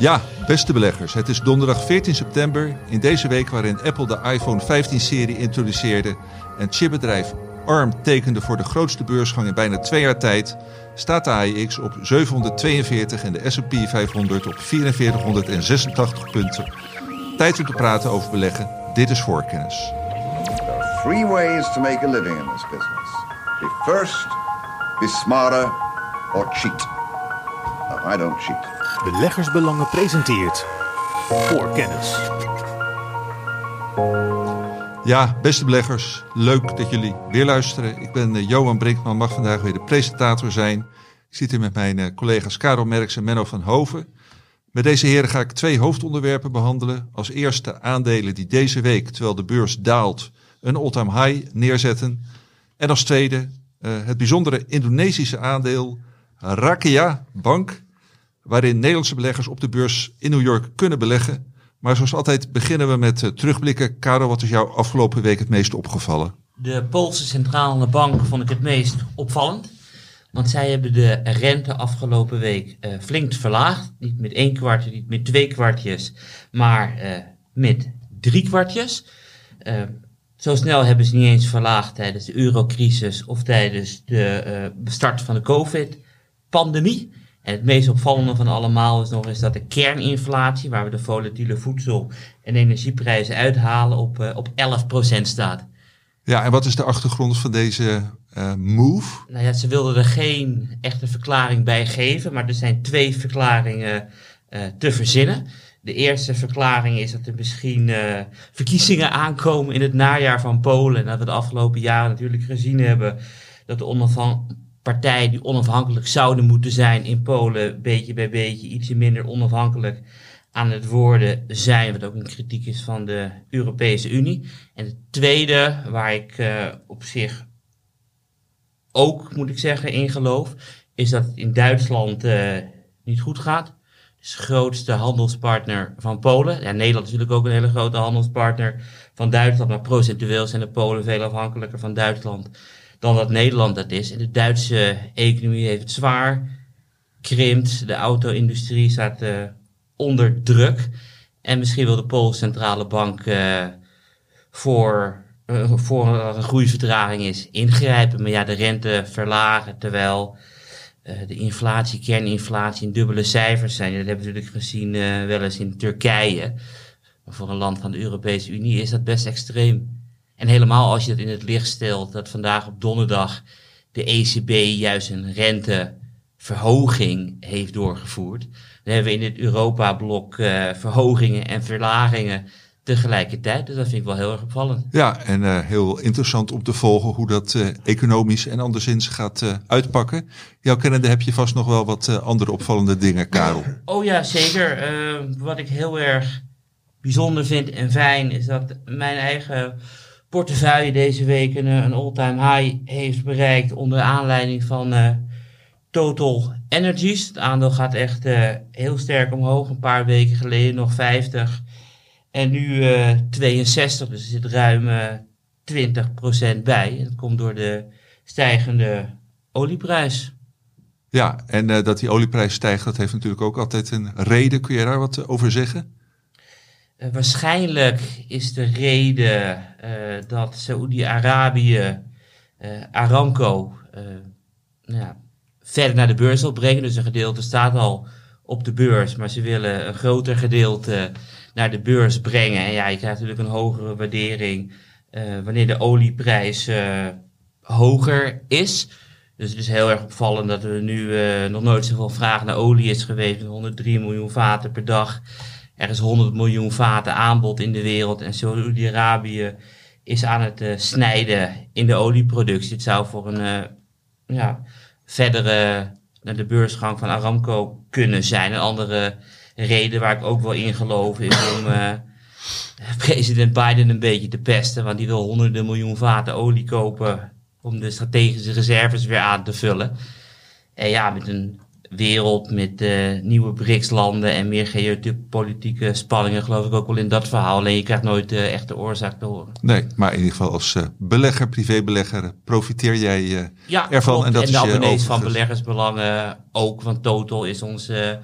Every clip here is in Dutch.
Ja, beste beleggers, het is donderdag 14 september. In deze week waarin Apple de iPhone 15-serie introduceerde en chipbedrijf ARM tekende voor de grootste beursgang in bijna twee jaar tijd, staat de AIX op 742 en de S&P 500 op 4486 punten. Tijd om te praten over beleggen. Dit is voorkennis. There are three ways to make a living in this business. Be first, be smarter, or cheat. I don't cheat. Beleggersbelangen presenteert voor kennis. Ja, beste beleggers, leuk dat jullie weer luisteren. Ik ben eh, Johan Brinkman, mag vandaag weer de presentator zijn. Ik zit hier met mijn eh, collega's Karel Merks en Menno van Hoven. Met deze heren ga ik twee hoofdonderwerpen behandelen. Als eerste aandelen die deze week, terwijl de beurs daalt, een all-time high neerzetten. En als tweede eh, het bijzondere Indonesische aandeel Rakia Bank, waarin Nederlandse beleggers op de beurs in New York kunnen beleggen. Maar zoals altijd beginnen we met eh, terugblikken. Karel, wat is jou afgelopen week het meest opgevallen? De Poolse Centrale Bank vond ik het meest opvallend. Want zij hebben de rente afgelopen week eh, flink verlaagd. Niet met één kwartje, niet met twee kwartjes, maar eh, met drie kwartjes. Zo snel hebben ze niet eens verlaagd tijdens de eurocrisis of tijdens de start van de COVID-pandemie. En het meest opvallende van allemaal is nog eens dat de kerninflatie, waar we de volatiele voedsel- en energieprijzen uithalen, op, eh, op 11% staat. Ja, en wat is de achtergrond van deze eh, move? Nou ja, ze wilden er geen echte verklaring bij geven, maar er zijn twee verklaringen eh, te verzinnen. De eerste verklaring is dat er misschien verkiezingen aankomen in het najaar van Polen. En dat we de afgelopen jaren natuurlijk gezien hebben dat de onafhan- partijen die onafhankelijk zouden moeten zijn in Polen, beetje bij beetje ietsje minder onafhankelijk aan het worden zijn, wat ook een kritiek is van de Europese Unie. En het tweede, waar ik eh, op zich ook, moet ik zeggen, in geloof, is dat het in Duitsland eh, niet goed gaat. Dus de grootste handelspartner van Polen. Ja, Nederland is natuurlijk ook een hele grote handelspartner van Duitsland, maar procentueel zijn de Polen veel afhankelijker van Duitsland dan dat Nederland dat is. En de Duitse economie heeft het zwaar, krimpt, de auto-industrie staat eh, onder druk. En misschien wil de Poolse Centrale Bank eh, voor, eh, voor een groeivertraging is ingrijpen. Maar ja, de rente verlagen terwijl de inflatie, kerninflatie in dubbele cijfers zijn. Dat hebben we natuurlijk gezien wel eens in Turkije. Maar voor een land van de Europese Unie is dat best extreem. En helemaal als je dat in het licht stelt dat vandaag op donderdag de ECB juist een renteverhoging heeft doorgevoerd. Dan hebben we in het Europa-blok eh, verhogingen en verlagingen tegelijkertijd. Dus dat vind ik wel heel erg opvallend. Ja, en eh, heel interessant om te volgen hoe dat eh, economisch en anderszins gaat eh, uitpakken. Jouw kennende heb je vast nog wel wat andere opvallende dingen, Karel. Oh ja, zeker. Wat ik heel erg bijzonder vind en fijn is dat mijn eigen portefeuille deze week een, eh, een all-time high heeft bereikt onder aanleiding van eh, Total Energies. Het aandeel gaat echt eh, heel sterk omhoog. Een paar weken geleden nog 50 en nu eh 62, dus er zit ruim eh 20% bij. Dat komt door de stijgende olieprijs. Ja, en dat die olieprijs stijgt, dat heeft natuurlijk ook altijd een reden. Kun je daar wat over zeggen? Eh, waarschijnlijk is de reden eh, dat Saoedi-Arabië eh, Aramco nou ja, verder naar de beurs wil brengen. Dus een gedeelte staat al op de beurs, maar ze willen een groter gedeelte naar de beurs brengen. En ja, je krijgt natuurlijk een hogere waardering wanneer de olieprijs hoger is. Dus het is heel erg opvallend dat er nu nog nooit zoveel vraag naar olie is geweest. Met 103 miljoen vaten per dag. Er is 100 miljoen vaten aanbod in de wereld. En Saudi-Arabië is aan het eh, snijden in de olieproductie. Het zou voor een eh, ja, verdere naar de beursgang van Aramco kunnen zijn. Een andere reden waar ik ook wel in geloof is om eh, president Biden een beetje te pesten. Want die wil honderden miljoen vaten olie kopen om de strategische reserves weer aan te vullen. En ja, met een wereld met eh, nieuwe BRICS-landen en meer geopolitieke spanningen geloof ik ook wel in dat verhaal. Alleen je krijgt nooit de echte oorzaak te horen. Nee, maar in ieder geval als eh, belegger, privébelegger, profiteer jij Ja, ervan. klopt. En dat en is de je abonnees van beleggersbelangen ook, want Total is onze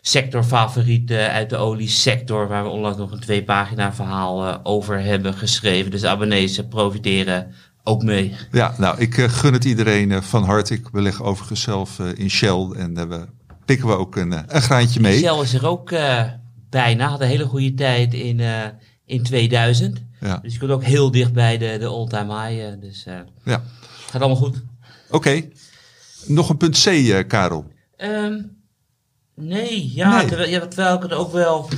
sectorfavorieten uit de oliesector, waar we onlangs nog een twee pagina verhaal uh, over hebben geschreven. Dus de abonnees profiteren ook mee. Ja, nou, ik uh, gun het iedereen uh, van harte. Ik beleg overigens zelf in Shell en we pikken we ook een, een graantje mee. Shell is er ook bijna, had een hele goede tijd in, in 2000. Ja. Dus je komt ook heel dicht bij de, de all-time high. dus ja. gaat allemaal goed. Oké. Nog een punt C, Karel. Um, Nee, ja, nee. Terwijl, ja, terwijl ik het ook wel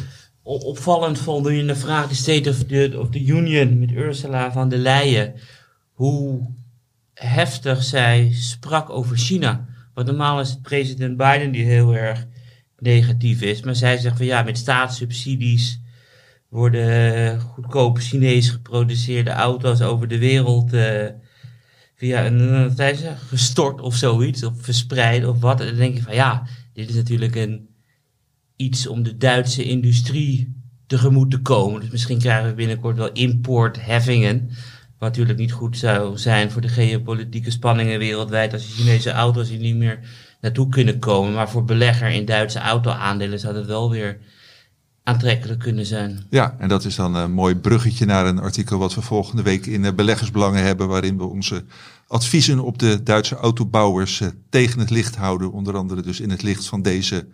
opvallend vond toen je de vraag de State of the, of the Union met Ursula van der Leyen, hoe heftig zij sprak over China. Want normaal is het president Biden die heel erg negatief is, maar zij zegt van ja, met staatssubsidies worden goedkope Chinees geproduceerde auto's over de wereld uh, via een, gestort of zoiets, of verspreid of wat. En dan denk je van ja, dit is natuurlijk een, iets om de Duitse industrie tegemoet te komen. Dus misschien krijgen we binnenkort wel importheffingen. Wat natuurlijk niet goed zou zijn voor de geopolitieke spanningen wereldwijd. Als de Chinese auto's hier niet meer naartoe kunnen komen. Maar voor belegger in Duitse auto-aandelen zou het wel weer aantrekkelijk kunnen zijn. Ja, en dat is dan een mooi bruggetje naar een artikel wat we volgende week in Beleggersbelangen hebben, waarin we onze adviezen op de Duitse autobouwers eh, tegen het licht houden, onder andere dus in het licht van deze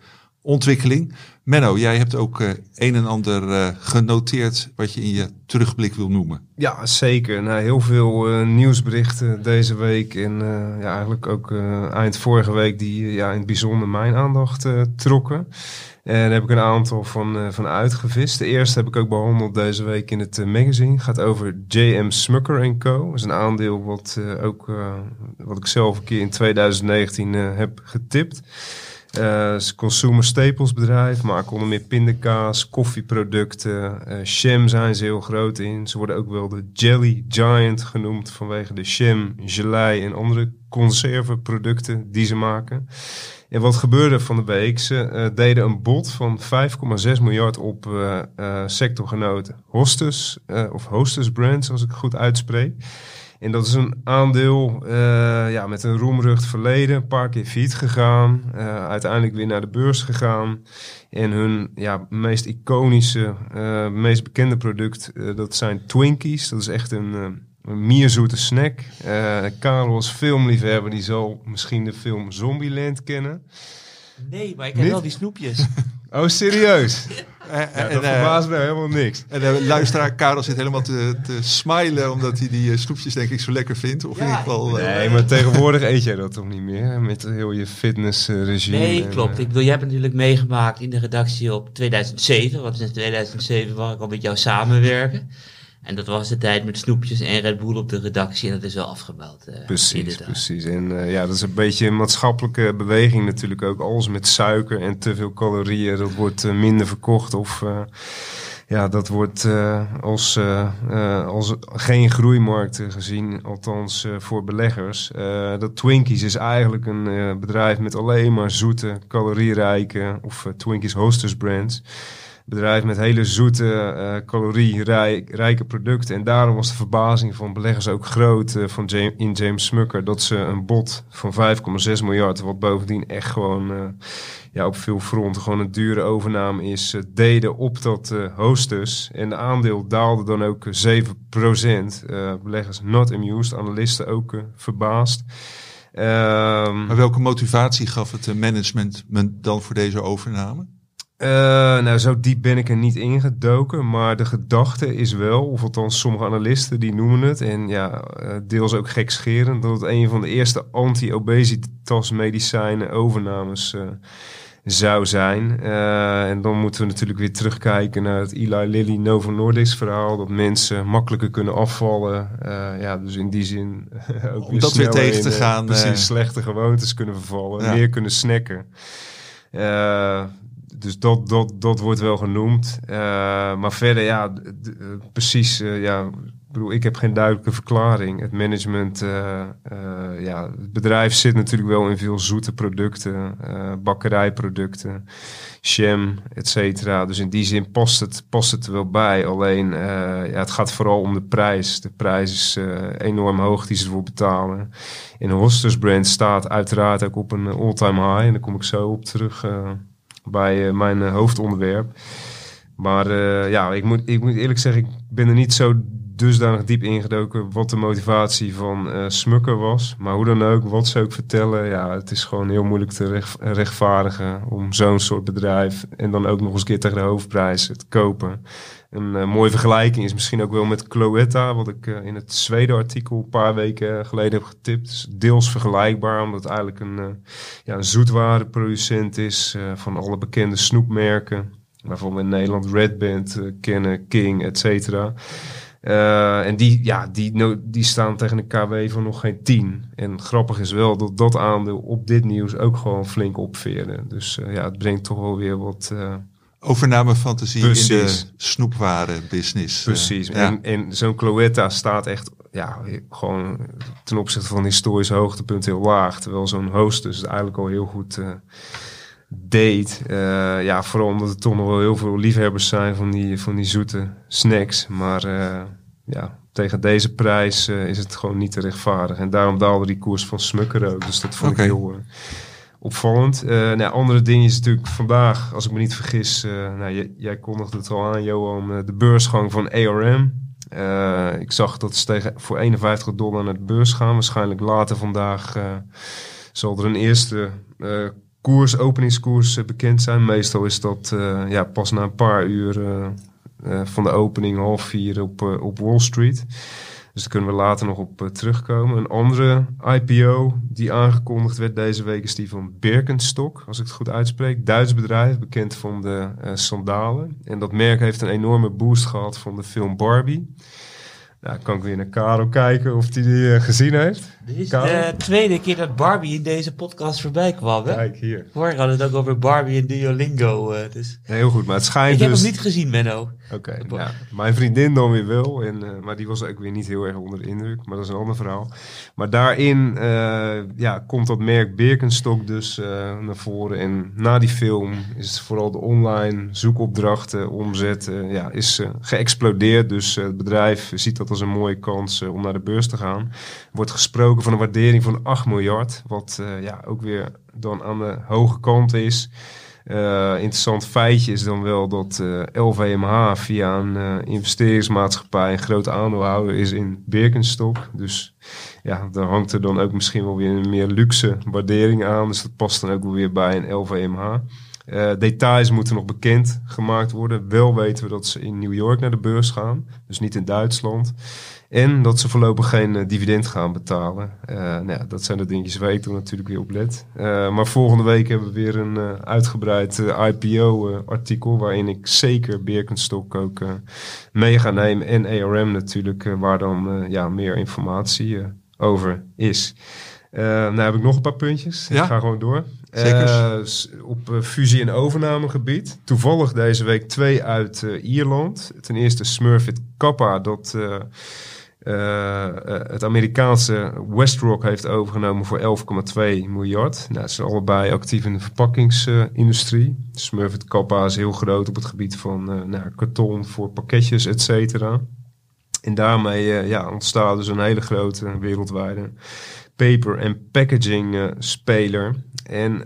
ontwikkeling. Menno, jij hebt ook uh, een en ander genoteerd wat je in je terugblik wil noemen. Ja, zeker. Nou, heel veel nieuwsberichten deze week en ja, eigenlijk ook eind vorige week die ja, in het bijzonder mijn aandacht trokken. En daar heb ik een aantal van, van uitgevist. De eerste heb ik ook behandeld deze week in het magazine. Gaat over JM Smucker Co. Dat is een aandeel wat, ook, wat ik zelf een keer in 2019 heb getipt. Een consumer staples bedrijf, maken onder meer pindakaas, koffieproducten. Sham zijn ze heel groot in. Ze worden ook wel de Jelly Giant genoemd vanwege de Sham, gelei en andere conserveproducten die ze maken. En wat gebeurde van de week? Ze uh, deden een bod van 5,6 miljard op uh, uh, sectorgenoten. Hostess, of Hostess Brands, als ik het goed uitspreek. En dat is een aandeel ja, met een roemrucht verleden. Een paar keer fiet gegaan. uiteindelijk weer naar de beurs gegaan. En hun ja, meest iconische, meest bekende product, dat zijn Twinkies. Dat is echt een een mierzoete snack. Als filmliefhebber, die zal misschien de film Zombieland kennen. Nee, maar ik ken wel die snoepjes. oh, serieus? ja, dat uh, verbaast mij helemaal niks. En de luisteraar Karel zit helemaal te, te smilen omdat hij die snoepjes denk ik zo lekker vindt. Of in ieder geval, nee, maar tegenwoordig eet jij dat toch niet meer? Met heel je fitnessregime. Nee, klopt. ik bedoel, jij hebt natuurlijk meegemaakt in de redactie op 2007. Want in 2007 waar ik al met jou samenwerken. En dat was de tijd met snoepjes en Red Bull op de redactie. En dat is wel afgebouwd. Uh, precies, precies. En uh, ja, dat is een beetje een maatschappelijke beweging natuurlijk ook. Alles met suiker en te veel calorieën, dat wordt uh, minder verkocht. Of ja, dat wordt als, als geen groeimarkt gezien. Althans voor beleggers. dat Twinkies is eigenlijk een bedrijf met alleen maar zoete, calorierijke of Twinkies hostess brands bedrijf met hele zoete, uh, calorierijke producten. En daarom was de verbazing van beleggers ook groot uh, van in James Smucker dat ze een bod van 5,6 miljard, wat bovendien echt gewoon uh, ja, op veel fronten gewoon een dure overname is, deden op dat hostess. En de aandeel daalde dan ook 7%. beleggers not amused, analisten ook verbaasd. Um, maar welke motivatie gaf het management dan voor deze overname? Uh, nou, zo diep ben ik er niet ingedoken. Maar de gedachte is wel, of althans sommige analisten die noemen het, en ja, uh, deels ook gekscherend, dat het een van de eerste anti-obesitas medicijnen overnames uh, zou zijn. en dan moeten we natuurlijk weer terugkijken naar het Eli Lilly Novo Nordisk verhaal, dat mensen makkelijker kunnen afvallen. ja, dus in die zin ook Om dat weer tegen te gaan. Precies, slechte gewoontes kunnen vervallen, meer kunnen snacken. Uh, dus dat, dat, dat wordt wel genoemd. Uh, maar verder, ja, precies, uh, ja, bedoel, ik heb geen duidelijke verklaring. Het management, uh, ja, het bedrijf zit natuurlijk wel in veel zoete producten, bakkerijproducten, jam, et cetera. Dus in die zin past het, past het er wel bij. Alleen, ja, het gaat vooral om de prijs. De prijs is enorm hoog die ze ervoor betalen. En Hostess brand staat uiteraard ook op een all-time high. En daar kom ik zo op terug bij mijn hoofdonderwerp. Maar ja, ik moet, ik moet eerlijk zeggen, ik ben er niet zo dusdanig diep ingedoken wat de motivatie van uh, Smukker was. Maar hoe dan ook, wat ze ook vertellen, ja, het is gewoon heel moeilijk te rechtvaardigen om zo'n soort bedrijf en dan ook nog eens een keer tegen de hoofdprijs te kopen. Een uh, mooie vergelijking is misschien ook wel met Cloetta, wat ik uh, in het Zweden artikel een paar weken geleden heb getipt. Dus deels vergelijkbaar, omdat het eigenlijk een, ja, een zoetwarenproducent is van alle bekende snoepmerken. Waarvan we in Nederland Red Band kennen, King, et cetera. Uh, en die, ja, die, die staan tegen een KW van nog geen 10. En grappig is wel dat dat aandeel op dit nieuws ook gewoon flink opveerde. Dus uh, ja, het brengt toch wel weer wat... Overnamefantasie in de snoepwarenbusiness. Precies. En, en zo'n Cloetta staat echt ja, gewoon ten opzichte van historisch hoogtepunt heel laag. Terwijl zo'n hostess het eigenlijk al heel goed deed. Uh, ja, vooral omdat er toch nog wel heel veel liefhebbers zijn van die, van die zoete snacks. Maar ja, tegen deze prijs is het gewoon niet te rechtvaardig. En daarom daalde die koers van Smucker ook. Dus dat vond okay. ik heel opvallend. nou, andere ding is natuurlijk vandaag, als ik me niet vergis... nou, jij, kondigde het al aan, Johan, de beursgang van ARM... ik zag dat ze tegen, voor 51 dollar naar de beurs gaan. Waarschijnlijk later vandaag zal er een eerste koers, openingskoers eh, bekend zijn. Meestal is dat uh, ja, pas na een paar uur uh, van de opening, half vier op, op Wall Street. Dus daar kunnen we later nog op terugkomen. Een andere IPO die aangekondigd werd deze week is die van Birkenstock, als ik het goed uitspreek. Duits bedrijf, bekend van de sandalen. En dat merk heeft een enorme boost gehad van de film Barbie. Nou, kan ik weer naar Karel kijken of hij die uh, gezien heeft. Dit is de tweede keer dat Barbie in deze podcast voorbij kwam. Hè? Kijk hier. Vorige hadden het ook over Barbie en Duolingo. Uh, dus. heel goed, maar het schijnt Ik heb dus... hem niet gezien, Menno. Oké, okay, mijn vriendin dan weer wel. En, uh, maar die was ook weer niet heel erg onder de indruk. Maar dat is een ander verhaal. Maar daarin ja, komt dat merk Birkenstock dus naar voren. En na die film is vooral de online zoekopdrachten, omzet, ja, is geëxplodeerd. Dus het bedrijf ziet dat als een mooie kans om naar de beurs te gaan. Er wordt gesproken van een waardering van 8 miljard. Wat ja, ook weer dan aan de hoge kant is. Uh, interessant feitje is dan wel dat uh, LVMH via een investeringsmaatschappij een grote aandeelhouder is in Birkenstock. Dus ja, daar hangt er dan ook misschien wel weer een meer luxe waardering aan. Dus dat past dan ook wel weer bij een LVMH. Details moeten nog bekend gemaakt worden. Wel weten we dat ze in New York naar de beurs gaan, dus niet in Duitsland. En dat ze voorlopig geen uh, dividend gaan betalen. Uh, nou ja, dat zijn de dingetjes waar ik er natuurlijk weer op let. Maar volgende week hebben we weer een uitgebreid IPO-artikel... waarin ik zeker Birkenstock ook mee ga nemen. En ARM natuurlijk, waar dan ja, meer informatie over is. nou heb ik nog een paar puntjes. Ja? Ik ga gewoon door. Zeker. op fusie- en overnamegebied. Toevallig deze week twee uit Ierland. Ten eerste Smurfit Kappa, dat uh, het Amerikaanse Westrock heeft overgenomen voor 11,2 miljard. Nou, ze zijn allebei actief in de verpakkingsindustrie. Uh, Smurfit Kappa is heel groot op het gebied van uh, nou, karton voor pakketjes, et cetera. En daarmee ja, ontstaat dus een hele grote wereldwijde paper- en packaging En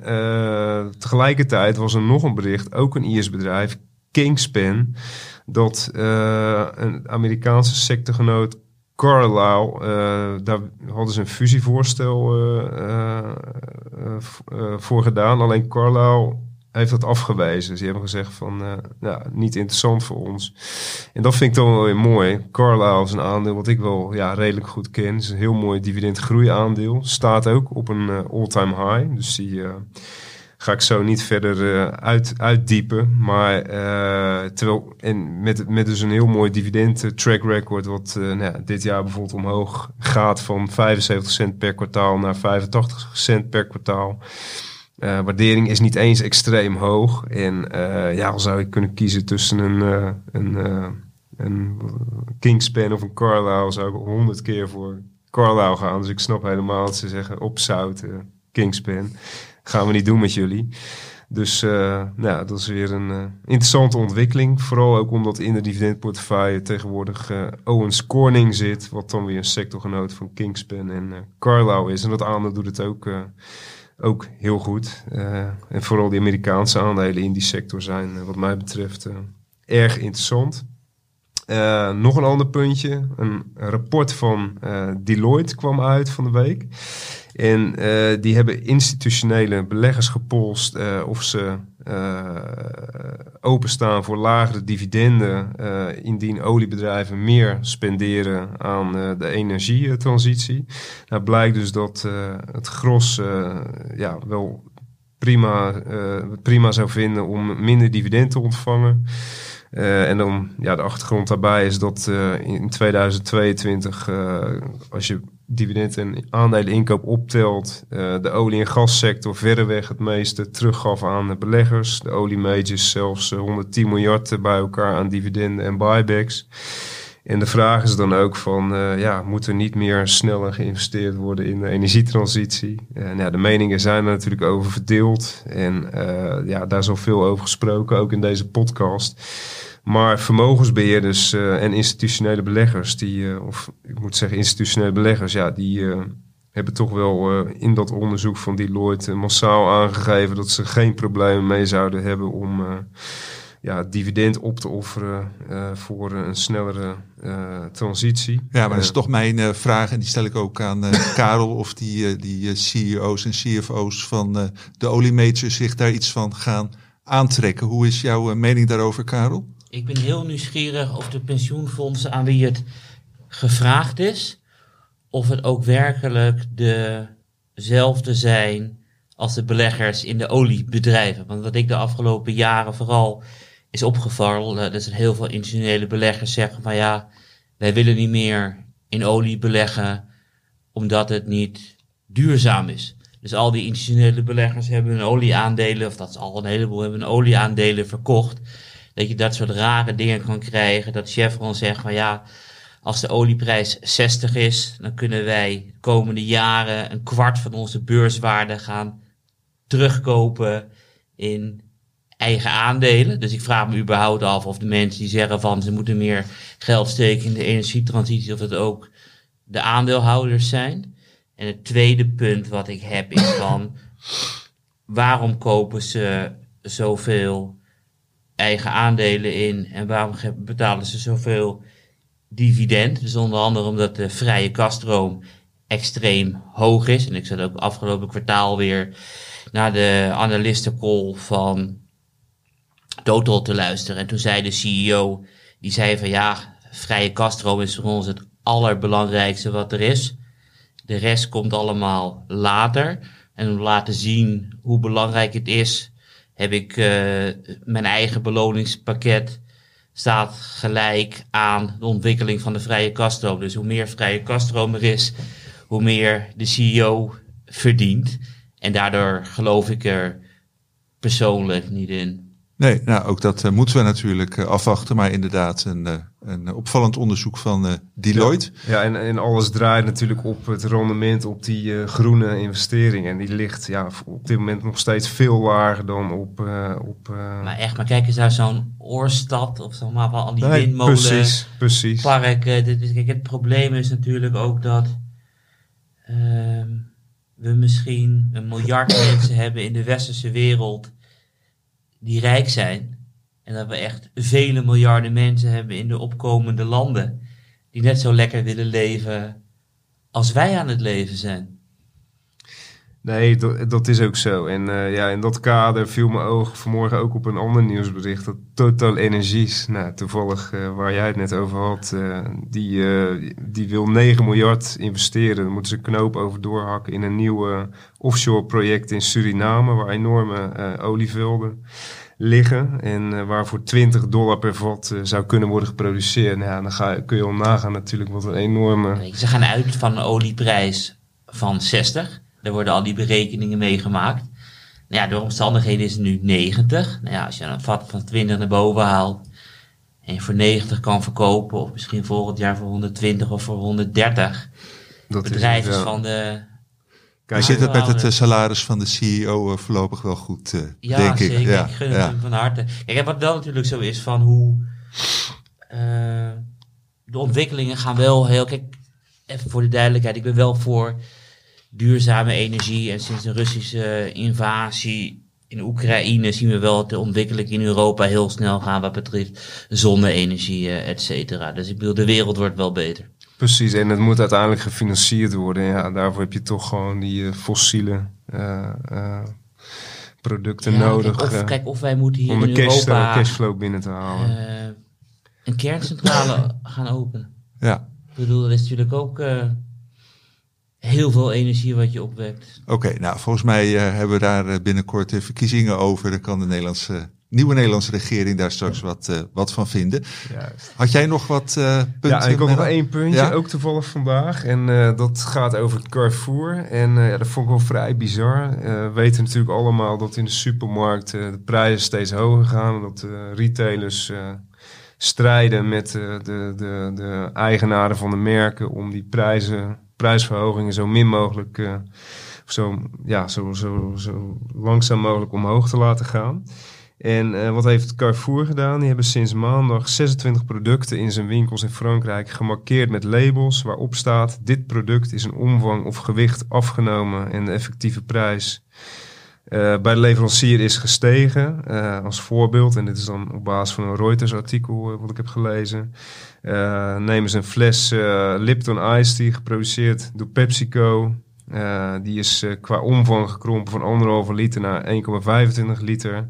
tegelijkertijd was er nog een bericht, ook een IS bedrijf, Kingspan, dat een Amerikaanse sectorgenoot Carlisle, daar hadden ze een fusievoorstel uh, voor gedaan. Alleen Carlisle heeft dat afgewezen. Ze hebben gezegd van, ja, niet interessant voor ons. En dat vind ik dan wel weer mooi. Carlisle is een aandeel wat ik wel ja, redelijk goed ken. Het is een heel mooi dividendgroei aandeel. Staat ook op een all-time high. Dus die ga ik zo niet verder uh, uit, uitdiepen. Maar uh, terwijl, en met, met dus een heel mooi dividend uh, track record, wat nou dit jaar bijvoorbeeld omhoog gaat van 75 cent per kwartaal naar 85 cent per kwartaal. Waardering is niet eens extreem hoog. En ja, al zou ik kunnen kiezen tussen een, een, een Kingspan of een Carlisle, zou ik honderd keer voor Carlisle gaan. Dus ik snap helemaal dat ze zeggen opzout Kingspan gaan we niet doen met jullie. Dus uh, nou, dat is weer een uh, interessante ontwikkeling. Vooral ook omdat in de dividendportefeuille tegenwoordig uh, Owens Corning zit. Wat dan weer een sectorgenoot van Kingspan en Carlisle is. En dat aandeel doet het ook ook heel goed. Uh, en vooral die Amerikaanse aandelen in die sector zijn uh, wat mij betreft uh, erg interessant. nog een ander puntje. Een rapport van Deloitte kwam uit van de week. En die hebben institutionele beleggers gepolst of ze openstaan voor lagere dividenden indien oliebedrijven meer spenderen aan de energietransitie. Nou blijkt dus dat het gros ja, wel prima, prima zou vinden om minder dividend te ontvangen. En dan ja, de achtergrond daarbij is dat in 2022, uh, als je dividend en aandeleninkoop optelt, de olie- en gassector verreweg het meeste teruggaf aan de beleggers. De oliemajors zelfs 110 miljard bij elkaar aan dividenden en buybacks. En de vraag is dan ook van, uh, ja, moet er niet meer sneller geïnvesteerd worden in de energietransitie? En nou ja, de meningen zijn er natuurlijk over verdeeld. En uh, ja, daar is al veel over gesproken, ook in deze podcast. Maar vermogensbeheerders en institutionele beleggers, die, of ik moet zeggen institutionele beleggers, ja, die hebben toch wel in dat onderzoek van Deloitte massaal aangegeven dat ze geen problemen mee zouden hebben om ja, dividend op te offeren uh, voor een snellere uh, transitie. Ja, maar dat is toch mijn uh, vraag en die stel ik ook aan Karel of die, die CEO's en CFO's van de oliemajors zich daar iets van gaan aantrekken. Hoe is jouw mening daarover, Karel? Ik ben heel nieuwsgierig of de pensioenfondsen aan wie het gevraagd is, of het ook werkelijk dezelfde zijn als de beleggers in de oliebedrijven. Want wat ik de afgelopen jaren vooral is opgevallen. Uh, er zijn heel veel institutionele beleggers zeggen van ja, wij willen niet meer in olie beleggen omdat het niet duurzaam is. Dus al die institutionele beleggers hebben hun olieaandelen, of dat is al een heleboel, hebben hun olieaandelen verkocht. Dat je dat soort rare dingen kan krijgen. Dat Chevron zegt van ja, als de olieprijs 60 is, dan kunnen wij de komende jaren een kwart van onze beurswaarde gaan terugkopen in eigen aandelen. Dus ik vraag me überhaupt af of de mensen die zeggen van ze moeten meer geld steken in de energietransitie, of het ook de aandeelhouders zijn. En het tweede punt wat ik heb is van waarom kopen ze zoveel eigen aandelen in en waarom betalen ze zoveel dividend? Dus onder andere omdat de vrije kaststroom extreem hoog is. En ik zat ook afgelopen kwartaal weer naar de analistencall van Total te luisteren. En toen zei de CEO, die zei van ja, vrije kaststroom is voor ons het allerbelangrijkste wat er is. De rest komt allemaal later. En om laten zien hoe belangrijk het is, heb ik uh, mijn eigen beloningspakket staat gelijk aan de ontwikkeling van de vrije kaststroom. Dus hoe meer vrije kaststroom er is, hoe meer de CEO verdient. En daardoor geloof ik er persoonlijk niet in. Nee, nou ook dat uh, moeten we natuurlijk uh, afwachten. Maar inderdaad, een, uh, een opvallend onderzoek van Deloitte. Ja, ja en, en, alles draait natuurlijk op het rendement op die groene investering. En die ligt ja, op dit moment nog steeds veel lager dan op. op maar echt, maar kijk eens naar zo'n oorstad of zo, maar al die nee, windmolen. Precies, precies. Park. Dus, kijk, het probleem is natuurlijk ook dat ehm, we misschien een miljard mensen hebben in de westerse wereld die rijk zijn. En dat we echt vele miljarden mensen hebben in de opkomende landen. Die net zo lekker willen leven als wij aan het leven zijn. Nee, dat, dat is ook zo. En uh, ja, in dat kader viel mijn oog vanmorgen ook op een ander nieuwsbericht. Dat Total Energies, nou, toevallig uh, waar jij het net over had, uh, die, die wil 9 miljard investeren. Dan moeten ze knoop over doorhakken in een nieuw offshore project in Suriname, waar enorme olievelden liggen. En waar voor 20 dollar per vat zou kunnen worden geproduceerd. Nou, ja, dan ga, kun je al nagaan natuurlijk wat een enorme... Ze gaan uit van een olieprijs van 60 daar worden al die berekeningen meegemaakt. Nou ja, door omstandigheden is het nu 90. Nou ja, als je een vat van 20 naar boven haalt en je voor 90 kan verkopen, of misschien volgend jaar voor 120 of voor 130. Dat bedrijf is, van de. Kijk, zit het met het uh, salaris van de CEO uh, voorlopig wel goed, uh, ja, denk zeker. ik. Ja, ik gun het hem van harte. Kijk, wat wel natuurlijk zo is van hoe de ontwikkelingen gaan wel heel. Kijk, even voor de duidelijkheid, ik ben wel voor duurzame energie. En sinds de Russische invasie in Oekraïne zien we wel dat de ontwikkeling in Europa heel snel gaan wat betreft zonne-energie, eh, et cetera. Dus ik bedoel, de wereld wordt wel beter. Precies, en het moet uiteindelijk gefinancierd worden. Ja, daarvoor heb je toch gewoon die uh, fossiele uh, uh, producten Ja, nodig. Kijk of, eh, kijk, of wij moeten hier om de in cash, Europa cashflow binnen te halen. eh, een kerncentrale gaan openen. Ja, Ik bedoel, dat is natuurlijk ook eh, heel veel energie wat je opwekt. oké. nou, volgens mij eh, hebben we daar eh, binnenkort de verkiezingen over. Dan kan de Nederlandse, nieuwe Nederlandse regering daar straks wat, eh, wat van vinden. Juist. Had jij nog wat eh punten? Ja, ik had nog één puntje, Ja? ook toevallig vandaag. En eh, dat gaat over Carrefour. En eh, ja, dat vond ik wel vrij bizar. Eh, we weten natuurlijk allemaal dat in de supermarkt eh, de prijzen steeds hoger gaan. En dat de retailers eh, strijden met eh, de, de, de eigenaren van de merken om die prijzen, prijsverhogingen zo min mogelijk, of zo, ja, zo, zo, zo langzaam mogelijk omhoog te laten gaan. En eh, wat heeft Carrefour gedaan? Die hebben sinds maandag 26 producten in zijn winkels in Frankrijk gemarkeerd met labels waarop staat: dit product is in omvang of gewicht afgenomen en de effectieve prijs eh, bij de leverancier is gestegen. Eh, als voorbeeld, en dit is dan op basis van een Reuters-artikel eh, wat ik heb gelezen. nemen ze een fles Lipton Ice Tea, geproduceerd door PepsiCo. Die is qua omvang gekrompen van anderhalve liter naar 1,25 liter.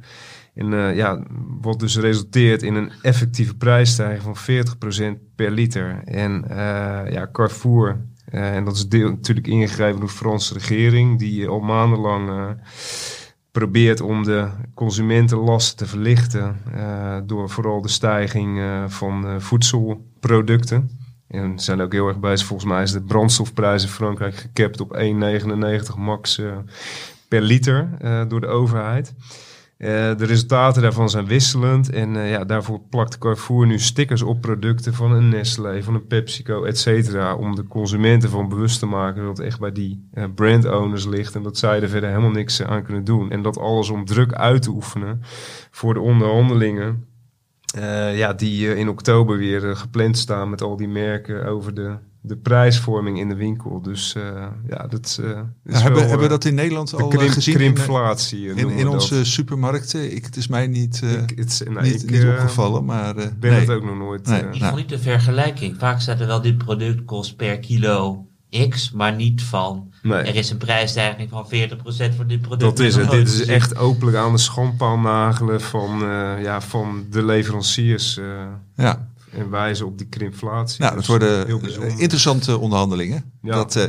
En ja, wat dus resulteert in een effectieve prijsstijging van 40% per liter. En ja, Carrefour, eh, en dat is deel, natuurlijk ingegrepen door de Franse regering, die al maandenlang eh, probeert om de consumentenlasten te verlichten. eh, door vooral de stijging eh, van eh, voedselproducten. En ze zijn ook heel erg bezig. Volgens mij is de brandstofprijs in Frankrijk gekapt op 1,99 max eh, per liter eh, door de overheid. Eh, de resultaten daarvan zijn wisselend. En eh, ja, daarvoor plakt Carrefour nu stickers op producten van een Nestlé, van een PepsiCo, et cetera. Om de consumenten van bewust te maken dat het echt bij die eh, brand owners ligt. En dat zij er verder helemaal niks aan kunnen doen. En dat alles om druk uit te oefenen voor de onderhandelingen. ja, die in oktober weer gepland staan met al die merken over de, de prijsvorming in de winkel. Dus eh, ja, dat eh, is wel, hebben, eh, hebben we dat in Nederland de al eh, krimp- gezien? in, krimpflatie. eh, in, in onze dat. supermarkten? Ik, het is mij niet, eh, Ik- het is- nou, niet, ik, niet eh, opgevallen, maar eh, ben nee. het ook nog nooit. Nee. eh, Ik Nou. vond niet de vergelijking. Vaak staat er wel dit product kost per kilo X, maar niet van nee. er is een prijsstijging van 40% voor dit product. Dat is het. Nooit Dit is gezien. echt openlijk aan de schandpaal nagelen van, eh, ja, van de leveranciers eh, Ja, en wijzen op die krimpflatie. nou, dat worden eh, interessante onderhandelingen. Ja. Dat, eh,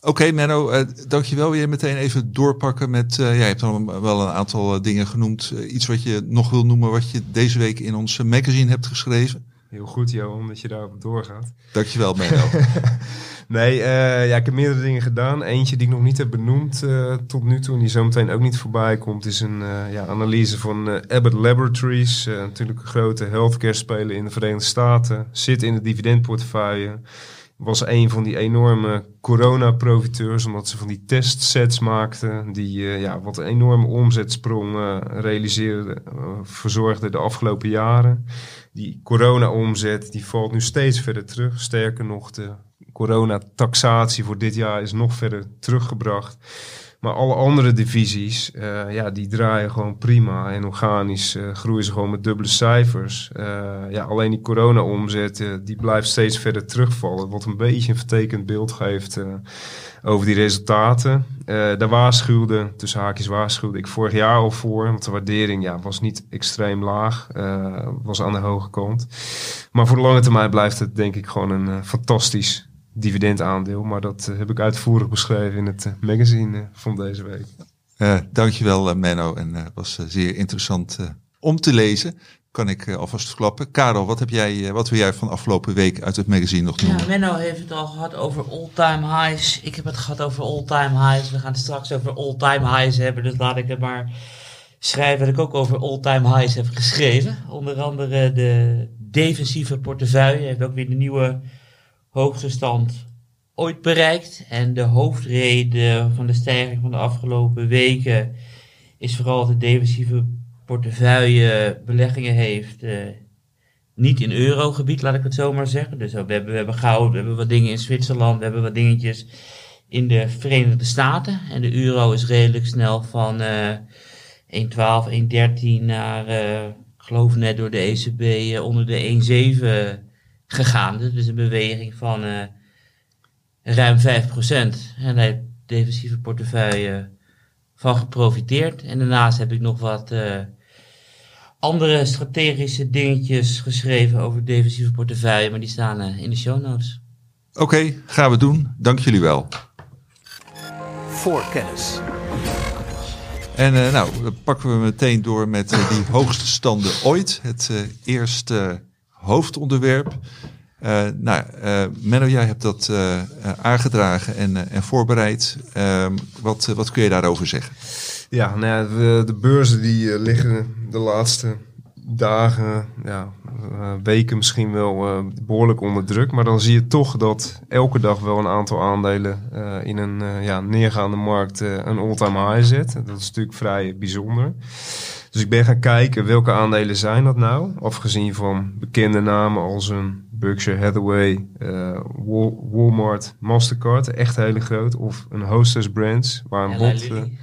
Oké, Menno, eh, dankjewel. Weer meteen even doorpakken met. eh, jij hebt dan wel een aantal dingen genoemd. Iets wat je nog wil noemen, wat je deze week in ons magazine hebt geschreven. Heel goed, Johan, dat je daarop doorgaat. Dankjewel, Menno. Nee, eh, ja, ik heb meerdere dingen gedaan. Eentje die ik nog niet heb benoemd eh, tot nu toe, en die zometeen ook niet voorbij komt, is een eh, ja, analyse van Abbott Laboratories. Natuurlijk een grote healthcare speler in de Verenigde Staten. Zit in de dividendportefeuille. Was een van die enorme corona-profiteurs, omdat ze van die testsets maakten. Die eh, ja, wat een enorme omzetsprong eh realiseerden, eh, verzorgden de afgelopen jaren. Die corona-omzet die valt nu steeds verder terug. Sterker nog, de coronataxatie voor dit jaar is nog verder teruggebracht. Maar alle andere divisies, eh, ja, die draaien gewoon prima. En organisch eh, groeien ze gewoon met dubbele cijfers. Eh, ja, alleen die corona-omzet, die blijft steeds verder terugvallen. Wat een beetje een vertekend beeld geeft over die resultaten. Daar waarschuwde, tussen haakjes waarschuwde ik vorig jaar al voor. Want de waardering ja, was niet extreem laag. was aan de hoge kant. Maar voor de lange termijn blijft het denk ik gewoon een fantastisch dividendaandeel. Maar dat eh, heb ik uitvoerig beschreven in het eh, magazine eh, van deze week. Dankjewel, Menno. En het was zeer interessant om te lezen. Kan ik alvast verklappen. Karel, wat, heb jij, wat wil jij van afgelopen week uit het magazine nog noemen? Ja, Menno heeft het al gehad over all-time highs. Ik heb het gehad over all-time highs. We gaan het straks over all-time highs hebben. Dus laat ik het maar schrijven dat ik ook over all-time highs heb geschreven. Onder andere de defensieve portefeuille heeft ook weer de nieuwe hoogste stand ooit bereikt. En de hoofdreden van de stijging van de afgelopen weken is vooral dat de defensieve portefeuille beleggingen heeft. eh, niet in eurogebied, laat ik het zo maar zeggen. Dus we hebben, we hebben goud, we hebben wat dingen in Zwitserland, we hebben wat dingetjes in de Verenigde Staten. En de euro is redelijk snel van eh 1,12, 1,13 naar, eh, ik geloof net door de ECB, eh, onder de 1,7 gegaan. Dus een beweging van eh, ruim 5%. En daar heeft de defensieve portefeuille van geprofiteerd. En daarnaast heb ik nog wat eh, andere strategische dingetjes geschreven over de defensieve portefeuille, maar die staan eh, in de show notes. Oké, gaan we doen. Dank jullie wel. Voor kennis. En eh, nou, dan pakken we meteen door met eh, die hoogste standen ooit. Het eh, eerste hoofdonderwerp. Eh, nou, eh Menno, jij hebt dat eh, aangedragen en, en voorbereid. Ehm, wat, wat kun je daarover zeggen? Ja, nou ja, de, beurzen die liggen de laatste dagen, ja, weken misschien wel eh, behoorlijk onder druk. Maar dan zie je toch dat elke dag wel een aantal aandelen in een ja, neergaande markt een all-time high zet. Dat is natuurlijk vrij bijzonder. Dus ik ben gaan kijken welke aandelen zijn dat nou. Afgezien van bekende namen als een Berkshire Hathaway, eh, Wal- Walmart, Mastercard, echt hele groot. Of een Hostess Brands, waar een Eli bot... eh, Lilly.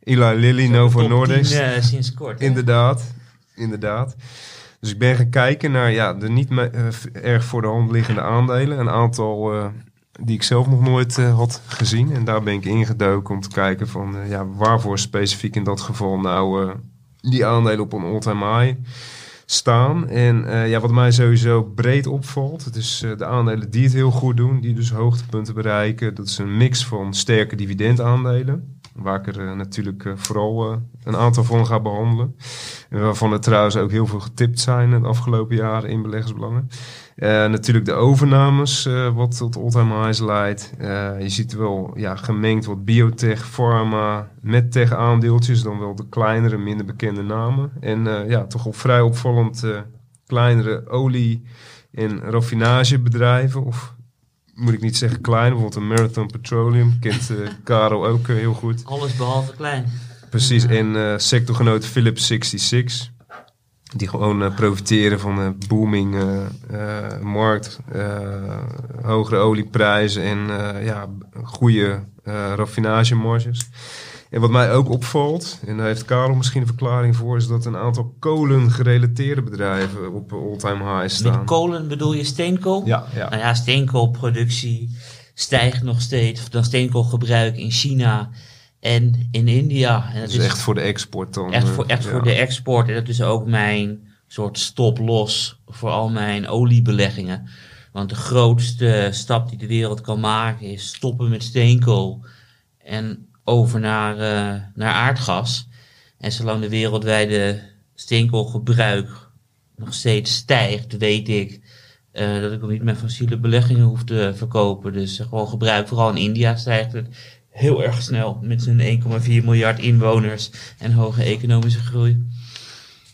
Eli Lilly, Zo'n Novo Nordisk. 10, eh, sinds kort. Inderdaad, inderdaad. Dus ik ben gaan kijken naar ja, de niet eh, erg voor de hand liggende aandelen. Een aantal eh, die ik zelf nog nooit eh, had gezien. En daar ben ik ingedoken om te kijken van eh, ja, waarvoor specifiek in dat geval nou eh, die aandelen op een all-time high staan. En eh, ja, wat mij sowieso breed opvalt, het is eh, de aandelen die het heel goed doen, die dus hoogtepunten bereiken. Dat is een mix van sterke dividendaandelen. Waar ik er eh, natuurlijk eh, vooral eh, een aantal van ga behandelen. En waarvan er trouwens ook heel veel getipt zijn de afgelopen jaren in beleggersbelangen. Natuurlijk de overnames, wat tot all-time highs leidt. Je ziet wel ja, gemengd wat biotech, pharma, medtech aandeeltjes. Dan wel de kleinere, minder bekende namen. En ja, toch wel vrij opvallend kleinere olie- en raffinagebedrijven. Of moet ik niet zeggen klein, bijvoorbeeld een Marathon Petroleum. Kent eh Karel ook eh, heel goed. Alles behalve klein. Precies, en eh sectorgenoot Philips 66. Die gewoon profiteren van een booming markt, hogere olieprijzen en ja, goede raffinagemarges. En wat mij ook opvalt, en daar heeft Karel misschien een verklaring voor, is dat een aantal kolen-gerelateerde bedrijven op all-time high Met staan. kolen bedoel je steenkool? Ja, ja. Nou ja, steenkoolproductie stijgt nog steeds. Dan steenkoolgebruik in China en in India. En dat Dat is echt voor de export dan. echt eh, voor, echt ja. voor de export. En dat is ook mijn soort stop-los voor al mijn oliebeleggingen. Want de grootste stap die de wereld kan maken is stoppen met steenkool en over naar, eh, naar aardgas. En zolang de wereldwijde steenkoolgebruik nog steeds stijgt, weet ik eh, dat ik ook niet met fossiele beleggingen hoef te verkopen. Dus gewoon gebruik, vooral in India stijgt het heel erg snel met zijn 1,4 miljard inwoners en hoge economische groei.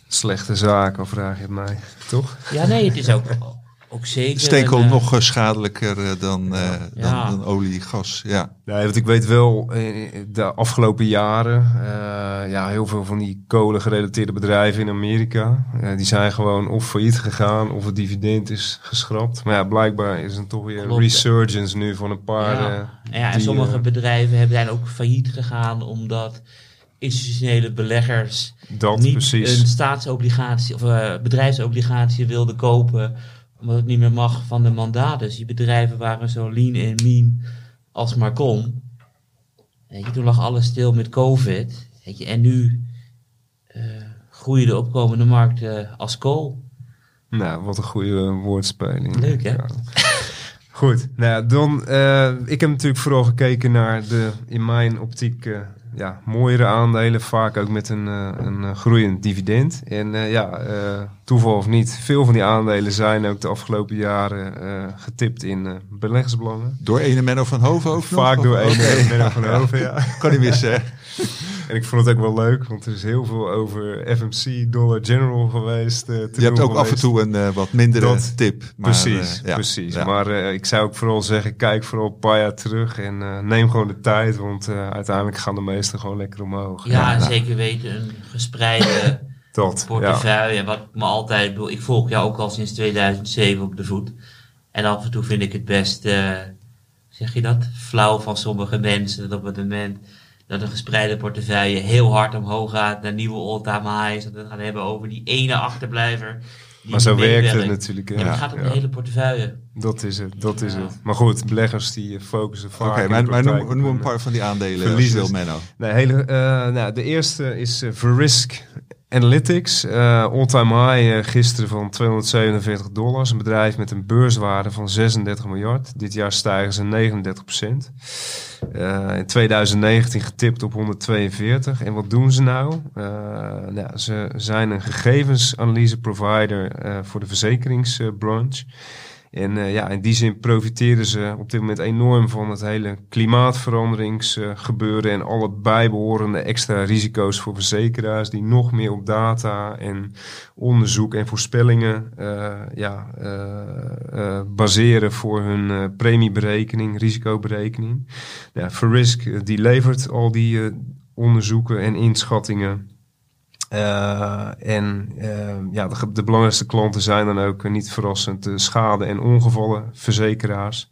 Slechte zaken, vraag je het mij, toch? Ja, nee, het is ook, ook zeker. Steenkool een, eh, nog eh, schadelijker eh, dan, eh, Ja. dan, dan olie, gas. Ja. Nee, want ik weet wel, eh, de afgelopen jaren, eh, ja, heel veel van die kolen-gerelateerde bedrijven in Amerika, die zijn gewoon of failliet gegaan of het dividend is geschrapt. Maar ja, blijkbaar is er toch weer een Klopt. resurgence nu van een paar. ja. ja, en sommige bedrijven hebben zijn ook failliet gegaan omdat institutionele beleggers dat niet precies. een staatsobligatie of eh, bedrijfsobligatie wilden kopen omdat het niet meer mag van de mandaat. Dus die bedrijven waren zo lean en mean als maar kon. Weet je, toen lag alles stil met COVID. Weet je, en nu eh, groeien de opkomende markten als kool. Nou, wat een goede woordspeling. Leuk, hè? Ja. Goed, nou ja, dan, eh, ik heb natuurlijk vooral gekeken naar de, in mijn optiek, eh, ja, mooiere aandelen. Vaak ook met een, eh, een eh, groeiend dividend. En eh, ja, toeval of niet, veel van die aandelen zijn ook de afgelopen jaren getipt in beleggersbelangen. Door ene Menno van Hoven ook nog? Vaak door Oké. okay. Menno van Hoven, ja. Kan niet missen, hè? En ik vond het ook wel leuk, want er is heel veel over FMC, Dollar General geweest. te Je hebt ook af en toe een eh, wat mindere Dat- tip. Maar, precies, eh, ja, precies. ja. Maar eh, ik zou ook vooral zeggen, kijk vooral een paar jaar terug en eh, neem gewoon de tijd, want eh, uiteindelijk gaan de meesten gewoon lekker omhoog. Ja, en zeker weten een gespreide Dat, portefeuille. En wat me altijd bedoel, ik volg jou ook al sinds 2007 op de voet. En af en toe vind ik het best eh, zeg je dat, flauw van sommige mensen. Dat op het moment dat een gespreide portefeuille heel hard omhoog gaat naar nieuwe all-time highs. Dat we het gaan hebben over die ene achterblijver. die Maar zo werkt het natuurlijk. hè. Ja, het gaat om Ja. de hele portefeuille. Dat is het, dat is Ja. het. Maar goed, beleggers die eh, focussen vaak Oké, maar, maar noem, een hun, paar van die aandelen. je wil, Menno. Nee, hele, eh, nou, de eerste is eh, Verisk Analytics. eh all-time high eh, gisteren van 247 dollars. Een bedrijf met een beurswaarde van 36 miljard. Dit jaar stijgen ze 39 procent. Eh, in 2019 getipt op 142. En wat doen ze nou? Nou ze zijn een gegevensanalyse provider voor de verzekeringsbranche. En eh, ja, in die zin profiteren ze op dit moment enorm van het hele klimaatveranderingsgebeuren en alle bijbehorende extra risico's voor verzekeraars die nog meer op data en onderzoek en voorspellingen eh, ja, eh, baseren voor hun premieberekening, risicoberekening. Ja, die levert al die onderzoeken en inschattingen. Eh, en eh, ja, de, belangrijkste klanten zijn dan ook eh, niet verrassend de schade- en ongevallenverzekeraars.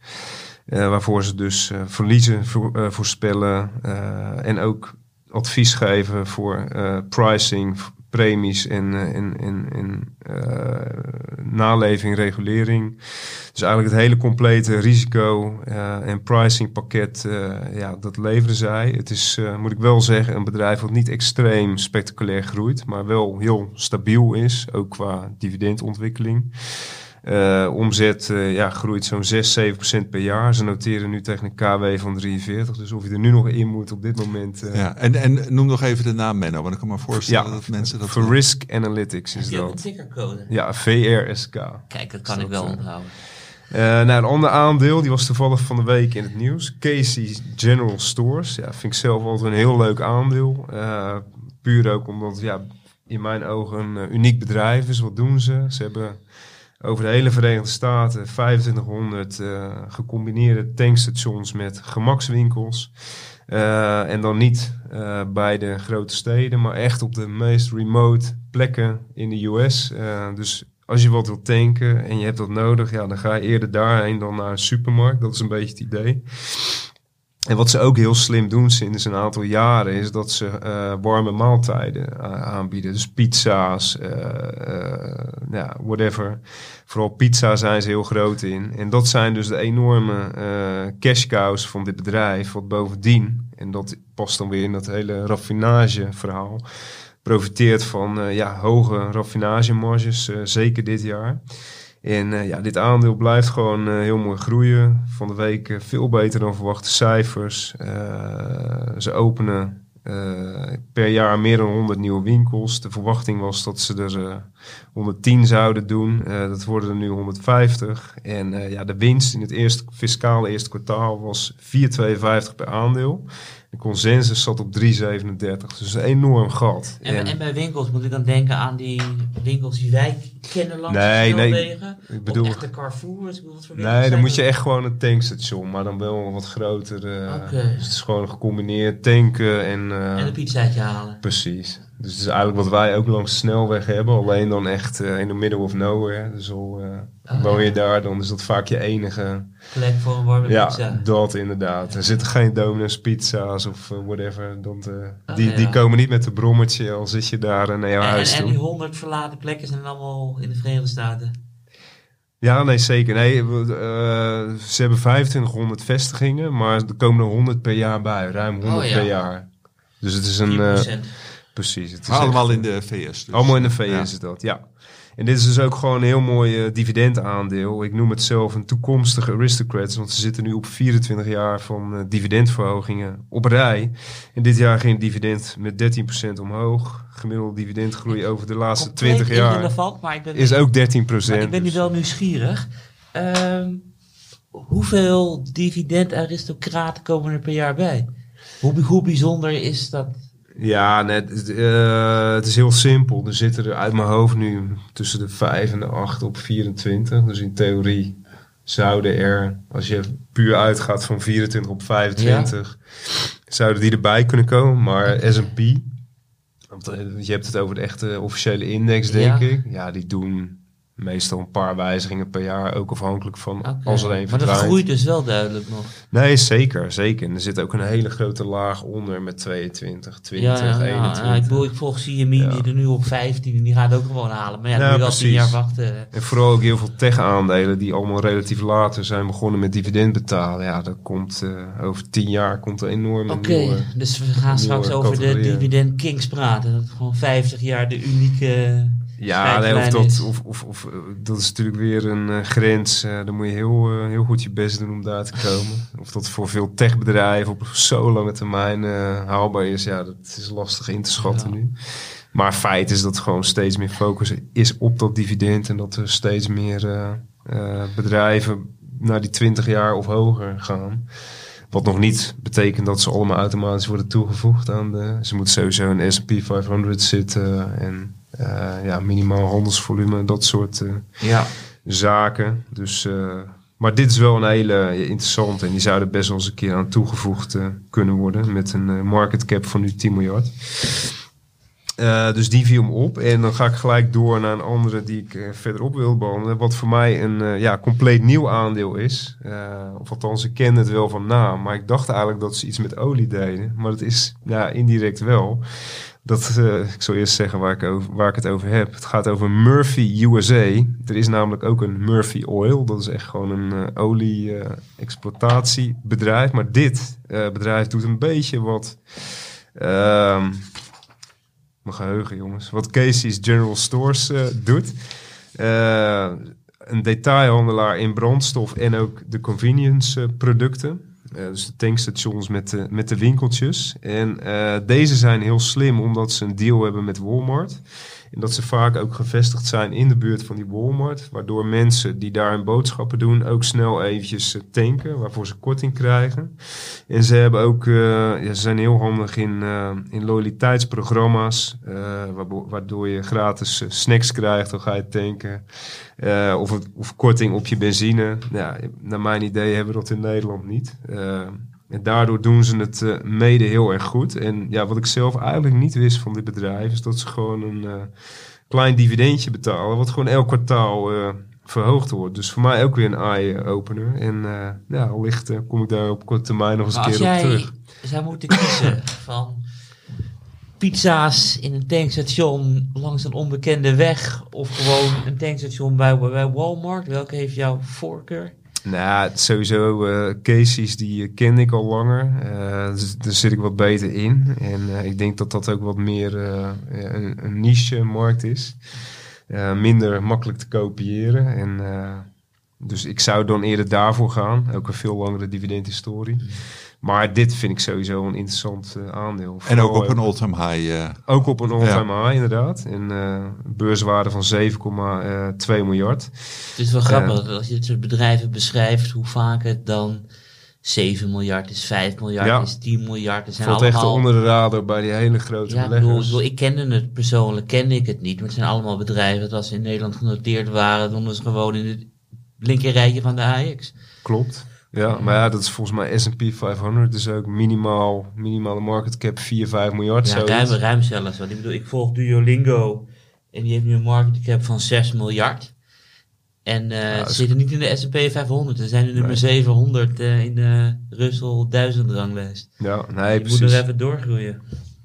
eh waarvoor ze dus eh, verliezen voor, eh, voorspellen eh, en ook advies geven voor eh, pricing, premies en, eh, en, en, en eh, naleving, regulering. Dus eigenlijk het hele complete risico eh, en pricing pakket, eh, ja, dat leveren zij. Het is, moet ik wel zeggen, een bedrijf wat niet extreem spectaculair groeit, maar wel heel stabiel is, ook qua dividendontwikkeling. Eh, omzet eh, ja, groeit zo'n 6, 7 procent per jaar. Ze noteren nu tegen een KW van 43. Dus of je er nu nog in moet op dit moment. eh, Ja, en, en noem nog even de naam Menno, want ik kan me voorstellen dat mensen dat... voor Risk Analytics Heb is je ook een dat. tickercode? Ja, VRSK. Kijk, dat kan ik wel eh, onthouden. Eh nou, een ander aandeel, die was toevallig van de week in het nieuws. Casey General Stores. Ja, vind ik zelf altijd een heel leuk aandeel. Eh, puur ook omdat ja, in mijn ogen een uniek bedrijf is. Wat doen ze? Ze hebben over de hele Verenigde Staten 2500 eh, gecombineerde tankstations met gemakswinkels. Eh, en dan niet eh, bij de grote steden, maar echt op de meest remote plekken in de US. Dus als je wat wilt tanken en je hebt dat nodig, ja, dan ga je eerder daarheen dan naar een supermarkt. Dat is een beetje het idee. En wat ze ook heel slim doen sinds een aantal jaren is dat ze eh, warme maaltijden a- aanbieden. Dus pizza's, eh, eh, ja, whatever. Vooral pizza zijn ze heel groot in. En dat zijn dus de enorme eh cash cows van dit bedrijf. Wat bovendien, en dat past dan weer in dat hele raffinageverhaal, profiteert van eh, ja, hoge raffinagemarges, eh, zeker dit jaar. En eh, ja, dit aandeel blijft gewoon eh, heel mooi groeien. Van de week eh, veel beter dan verwachte cijfers. Ze openen per jaar meer dan 100 nieuwe winkels. De verwachting was dat ze er eh, 110 zouden doen. Dat worden er nu 150. En ja, de winst in het eerste fiscale eerste kwartaal was 4,52 per aandeel. De consensus zat op 3,37. Dus een enorm gat. En, En- en bij winkels moet ik dan denken aan die winkels die wij kennen langs Nee, de nee, snelwegen? ik bedoel- Of echte Carrefours? Ik bedoel, wat voor winkels Nee, dan moet je echt gewoon een tankstation, maar dan wel wat groter. Oké. Dus het is gewoon gecombineerd tanken en... eh, En een pizzaatje halen. Precies. Dus het is eigenlijk wat wij ook langs de snelweg hebben, alleen dan echt eh, in the middle of nowhere. Dus al eh Oh, woon je ja. daar, dan is dat vaak je enige... Plek voor een warme Ja, pizza. dat inderdaad. Er zitten geen donuts, pizza's of eh, whatever. Oh, die, die komen niet met een brommetje, al zit je daar naar jouw En, huis en, toe. en die honderd verlaten plekken zijn allemaal in de Verenigde Staten. Ja, nee, zeker. Nee, we, ze hebben 2500 vestigingen, maar er komen er 100 per jaar bij. Ruim 100 Oh, ja. per jaar. Dus het is een... 10%. Precies. Het is Maar allemaal echt- in de VS. Dus. Allemaal in de VS Ja. is dat, ja. En dit is dus ook gewoon een heel mooi eh, dividendaandeel. Ik noem het zelf een toekomstige aristocrats, want ze zitten nu op 24 jaar van eh, dividendverhogingen op rij. En dit jaar ging het dividend met 13% omhoog. Gemiddelde dividendgroei over de laatste Compleet 20 jaar maar ik ben, is ook 13%. maar ik ben nu dus- wel nieuwsgierig. Ehm, hoeveel dividend-aristocraten komen er per jaar bij? Hoe, hoe bijzonder is dat? Ja, net, het, eh, het is heel simpel. Er zitten er uit mijn hoofd nu tussen de 5 en de 8 op 24. Dus in theorie zouden er, als je puur uitgaat van 24 op 25, zouden die erbij kunnen komen. Maar S&P, want, eh, je hebt het over de echte officiële index, denk Ja. ik. Ja, die doen meestal een paar wijzigingen per jaar, ook afhankelijk van als er een Maar dat groeit dus wel duidelijk nog. Nee, zeker, zeker. En er zit ook een hele grote laag onder met 22, 20, Ja, ja, ja, 21. ja, ik, bedoel, ik volg Ja. die er nu op 15 en die gaat ook gewoon halen. Maar ja, je wel 10 precies. jaar wachten. En vooral ook heel veel tech-aandelen die allemaal relatief later zijn begonnen met dividend betalen. Ja, dat komt eh, over tien jaar komt er enorm Oké, dus we gaan straks over de dividend kings praten. Dat gewoon 50 jaar de unieke... Ja, nee, of dat, of, of, of, eh, dat is natuurlijk weer een eh, grens. eh dan moet je heel, heel goed je best doen om daar te komen. Of dat voor veel techbedrijven op zo lange termijn haalbaar is, ja, dat is lastig in te schatten Ja. nu. Maar feit is dat gewoon steeds meer focus is op dat dividend. En dat er steeds meer bedrijven naar die 20 jaar of hoger gaan. Wat nog niet betekent dat ze allemaal automatisch worden toegevoegd aan de. Ze moeten sowieso in S&P 500 zitten en ja, minimaal handelsvolume, dat soort eh, Ja. zaken. Dus, eh, maar dit is wel een hele interessante en die zouden best wel eens een keer aan toegevoegd eh, kunnen worden met een eh, market cap van nu 10 miljard. Eh, dus die viel me op. En dan ga ik gelijk door naar een andere die ik eh, verderop wil behandelen. Wat voor mij een eh, ja, compleet nieuw aandeel is. Eh, of althans, ik ken het wel van naam. Maar ik dacht eigenlijk dat ze iets met olie deden. Maar dat is ja, indirect wel. Dat, eh, ik zal eerst zeggen waar ik, waar ik het over heb. Het gaat over Murphy USA. Er is namelijk ook een Murphy Oil. Dat is echt gewoon een eh, olie-exploitatiebedrijf. maar dit eh, bedrijf doet een beetje wat... ehm, mijn geheugen, jongens. Wat Casey's General Stores eh, doet. Eh, een detailhandelaar in brandstof en ook de convenience eh, producten. Eh, dus de tankstations met de, met de winkeltjes. En eh, deze zijn heel slim omdat ze een deal hebben met Walmart. En dat ze vaak ook gevestigd zijn in de buurt van die Walmart. Waardoor mensen die daar hun boodschappen doen ook snel eventjes eh, tanken. Waarvoor ze korting krijgen. En ze hebben ook, eh, ja, ze zijn heel handig in, eh, in loyaliteitsprogramma's. waardoor je gratis snacks krijgt, dan ga je tanken. Of, of korting op je benzine. Ja, naar mijn idee hebben we dat in Nederland niet. En daardoor doen ze het eh, mede heel erg goed. En ja, wat ik zelf eigenlijk niet wist van dit bedrijf, is dat ze gewoon een eh, klein dividendje betalen. Wat gewoon elk kwartaal eh, verhoogd wordt. Dus voor mij ook weer een eye-opener. En ja, allicht eh, kom ik daar op korte termijn nog eens Maar een als keer op jij terug. zou moeten kiezen van pizza's in een tankstation langs een onbekende weg of gewoon een tankstation bij, bij Walmart, welke heeft jouw voorkeur? Nou, sowieso eh Casey's, die eh, ken ik al langer. Eh, dus daar zit ik wat beter in. En ik denk dat dat ook wat meer een, een niche-markt is. Minder makkelijk te kopiëren. En, dus ik zou dan eerder daarvoor gaan. Ook een veel langere dividendhistorie. Maar dit vind ik sowieso een interessant eh, aandeel. En ook op een all-time high. eh, ook op een all-time high, inderdaad. En eh, beurswaarde van 7,2 miljard. Het is wel grappig dat als je dit soort bedrijven beschrijft, hoe vaak het dan 7 miljard is, 5 miljard Ja. is, 10 miljard. Zijn Valt echt allemaal... onder de radar bij die hele grote Ja, ik ik, beleggers. bedoel, ik kende het persoonlijk, kende ik het niet. Maar het zijn allemaal bedrijven dat als ze in Nederland genoteerd waren, dan ze gewoon in het linkerrijtje van de AX. Klopt. Ja, maar ja, dat is volgens mij S&P 500. Dus ook minimaal, minimale market cap 4, 5 miljard. Ja, ruim, ruim zelfs. Want ik bedoel, ik volg Duolingo en die heeft nu een market cap van 6 miljard. En eh ze zitten niet in de S&P 500. Ze zijn nu nummer 700 eh, in de Russell 1000 ranglijst. Ja, nee, je moet nog precies. even doorgroeien.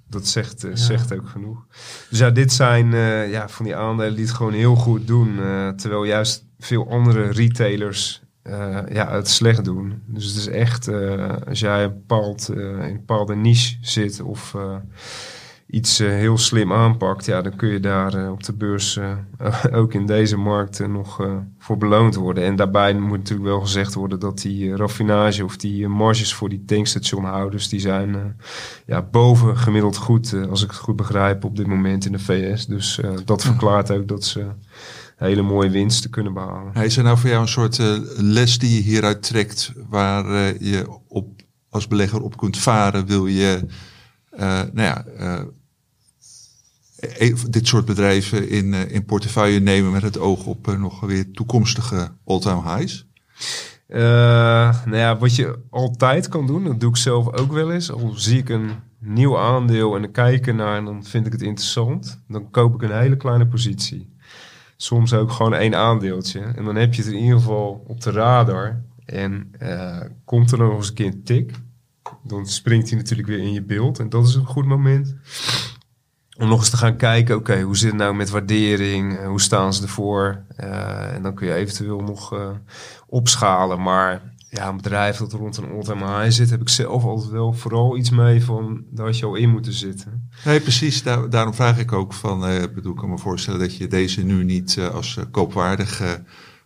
Dat zegt, eh, Ja. zegt ook genoeg. Dus ja, dit zijn ja, van die aandelen die het gewoon heel goed doen. terwijl juist veel andere retailers eh, ja, het slecht doen. Dus het is echt, eh, als jij een, bepaald, eh, in een bepaalde niche zit of iets heel slim aanpakt, ja, dan kun je daar op de beurs ook in deze markt nog voor beloond worden. En daarbij moet natuurlijk wel gezegd worden dat die raffinage of die marges voor die tankstationhouders, die zijn ja, boven gemiddeld goed, als ik het goed begrijp, op dit moment in de VS. Dus dat verklaart ook dat ze hele mooie winsten kunnen behalen. Is er nou voor jou een soort eh, les die je hieruit trekt, waar eh, je op, als belegger op kunt varen? Wil je eh, nou ja, e- dit soort bedrijven in, in portefeuille nemen met het oog op nog weer toekomstige all-time highs? Nou ja, wat je altijd kan doen, dat doe ik zelf ook wel eens. Al zie ik een nieuw aandeel en dan kijk ik ernaar en dan vind ik het interessant. Dan koop ik een hele kleine positie. Soms ook gewoon één aandeeltje. En dan heb je het in ieder geval op de radar. En eh, komt er nog eens een keer tik, dan springt hij natuurlijk weer in je beeld. En dat is een goed moment om nog eens te gaan kijken, oké, hoe zit het nou met waardering? Eh, hoe staan ze ervoor? Eh, en dan kun je eventueel nog opschalen. Maar ja, een bedrijf dat rond een all-time high zit, heb ik zelf altijd wel vooral iets mee van, daar had je al in moeten zitten. Nee, precies. Daar, daarom vraag ik ook van, eh, ik bedoel, ik kan me voorstellen dat je deze nu niet eh, als eh, koopwaardig eh,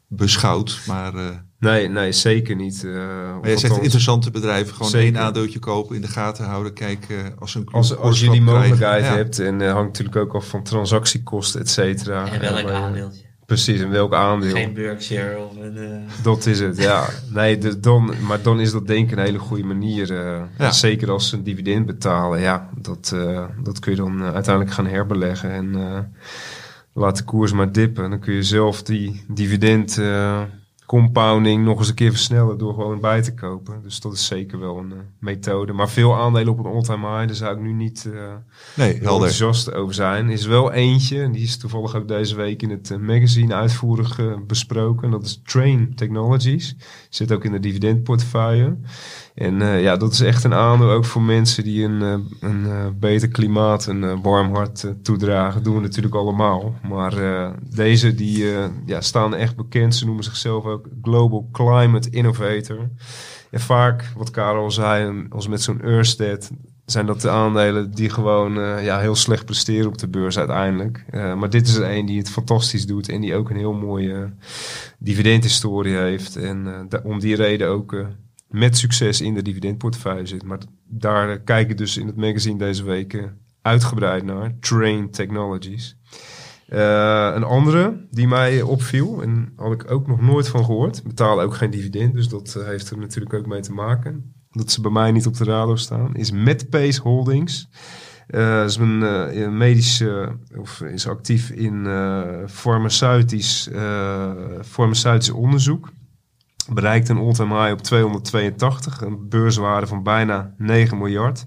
beschouwt. Maar, eh, Nee, nee, zeker niet. eh, maar jij zegt interessante bedrijven, gewoon Zeker. één aandeeltje kopen, in de gaten houden, kijken als een Als, als je die mogelijkheid krijgen. Ja. hebt, en uh, hangt natuurlijk ook af van transactiekosten, et cetera. En welk aandeeltje? Precies, en welk aandeel. Geen Berkshire of een... eh, Dat is het, ja. Nee, de, dan, maar dan is dat denk ik een hele goede manier. eh, Ja. Zeker als ze een dividend betalen. Ja, dat, eh, dat kun je dan uiteindelijk gaan herbeleggen. En eh, laat de koers maar dippen. Dan kun je zelf die dividend eh, compounding nog eens een keer versnellen door gewoon bij te kopen. Dus dat is zeker wel een eh, methode. Maar veel aandelen op een all-time high, daar zou ik nu niet... eh, Nee, enthousiast over zijn. Is wel eentje, en die is toevallig ook deze week in het eh, magazine uitvoerig besproken. Dat is Train Technologies. Zit ook in de dividendportefeuille. En ja, dat is echt een aandeel ook voor mensen die een, een beter klimaat, een warm hart toedragen. doen we natuurlijk allemaal. Maar deze die ja, staan echt bekend. Ze noemen zichzelf Global Climate Innovator. En vaak, wat Karel zei, als met zo'n Ørsted, zijn dat de aandelen die gewoon eh, ja, heel slecht presteren op de beurs uiteindelijk. Eh, maar dit is er een die het fantastisch doet en die ook een heel mooie dividendhistorie heeft. En eh, om die reden ook met succes in de dividendportefeuille zit. Maar daar kijk ik dus in het magazine deze week uitgebreid naar. Train Technologies. Eh, een andere die mij opviel, en had ik ook nog nooit van gehoord, betalen ook geen dividend, dus dat eh, heeft er natuurlijk ook mee te maken. Dat ze bij mij niet op de radar staan, is Medpace Holdings. Dat is een, medische, of is actief in farmaceutisch, farmaceutisch onderzoek. Bereikt een all-time high op 282, een beurswaarde van bijna 9 miljard.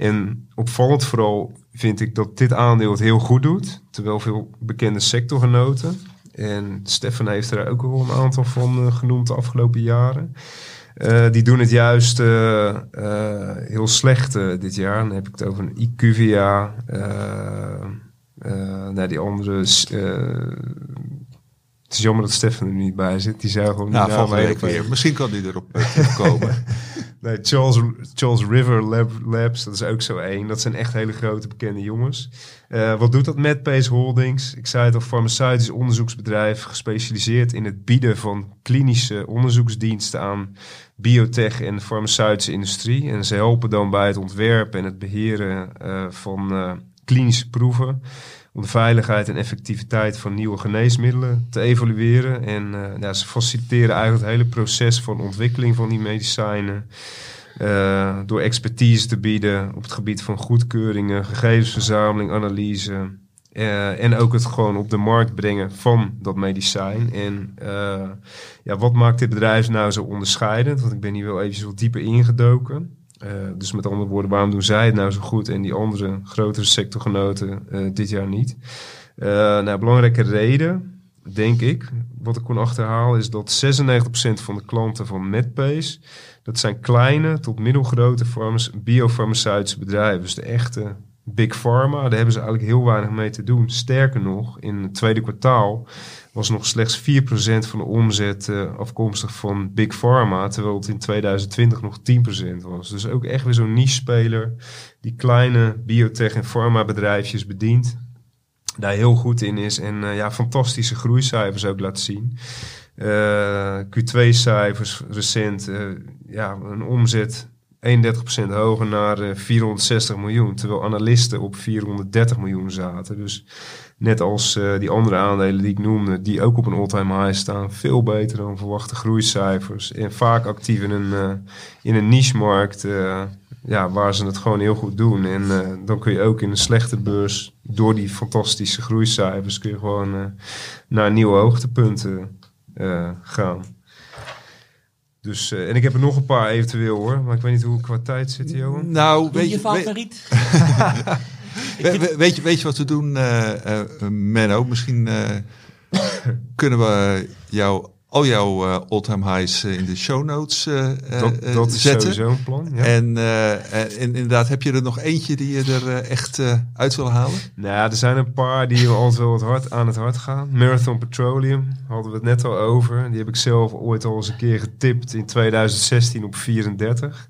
En opvallend vooral vind ik dat dit aandeel het heel goed doet. Terwijl veel bekende sectorgenoten. En Stefan heeft er ook wel een aantal van eh, genoemd de afgelopen jaren. Eh, die doen het juist eh, heel slecht dit jaar. Dan heb ik het over een IQVIA. nou, die andere... het is jammer dat Stefan er niet bij zit. Die zei gewoon Nou, volgende week weer. Misschien kan die erop komen. Nee, Charles, Charles River Lab, Labs, dat is ook zo één. Dat zijn echt hele grote bekende jongens. Eh, wat doet dat met Pace Holdings? Ik zei het al, farmaceutisch onderzoeksbedrijf gespecialiseerd in het bieden van klinische onderzoeksdiensten aan biotech en farmaceutische industrie. En ze helpen dan bij het ontwerpen en het beheren eh, van eh, klinische proeven om de veiligheid en effectiviteit van nieuwe geneesmiddelen te evalueren. En eh, ja, ze faciliteren eigenlijk het hele proces van ontwikkeling van die medicijnen. eh, door expertise te bieden op het gebied van goedkeuringen, gegevensverzameling, analyse. eh, en ook het gewoon op de markt brengen van dat medicijn. En ja, wat maakt dit bedrijf nou zo onderscheidend? Want ik ben hier wel eventjes wat dieper ingedoken. Eh, dus met andere woorden, waarom doen zij het nou zo goed en die andere grotere sectorgenoten eh, dit jaar niet? Eh nou, belangrijke reden, denk ik, wat ik kon achterhalen, is dat 96% van de klanten van Medpace, dat zijn kleine tot middelgrote farmace- biofarmaceutische bedrijven. Dus de echte Big Pharma, daar hebben ze eigenlijk heel weinig mee te doen. Sterker nog, in het tweede kwartaal was nog slechts 4% van de omzet eh, afkomstig van Big Pharma, terwijl het in 2020 nog 10% was. Dus ook echt weer zo'n niche-speler die kleine biotech- en pharma-bedrijfjes bedient. Daar heel goed in is en eh, ja, fantastische groeicijfers ook laat zien. Eh, Q2-cijfers recent, ja, een omzet 31% hoger naar eh, 460 miljoen. Terwijl analisten op 430 miljoen zaten. Dus net als eh, die andere aandelen die ik noemde, die ook op een all-time high staan, veel beter dan verwachte groeicijfers. En vaak actief in een, eh, in een niche-markt eh, ja, waar ze het gewoon heel goed doen. En eh, dan kun je ook in een slechte beurs, door die fantastische groeicijfers, kun je gewoon eh, naar nieuwe hoogtepunten eh, gaan. Dus, eh, en ik heb er nog een paar eventueel hoor, maar ik weet niet hoe ik qua tijd zit, Johan. Nou, Doe weet je je, weet, favoriet? we- we- weet je, weet je wat we doen, eh, eh, Menno? Misschien eh, kunnen we jou, al jouw uh, all-time highs in de show notes uh, dat, dat is zetten. sowieso een plan. Ja. En, en, inderdaad, heb je er nog eentje die je er echt uit wil halen? Nou, er zijn een paar die altijd wel het hard, aan het hart gaan. Marathon Petroleum, hadden we het net al over. Die heb ik zelf ooit al eens een keer getipt in 2016 op 34.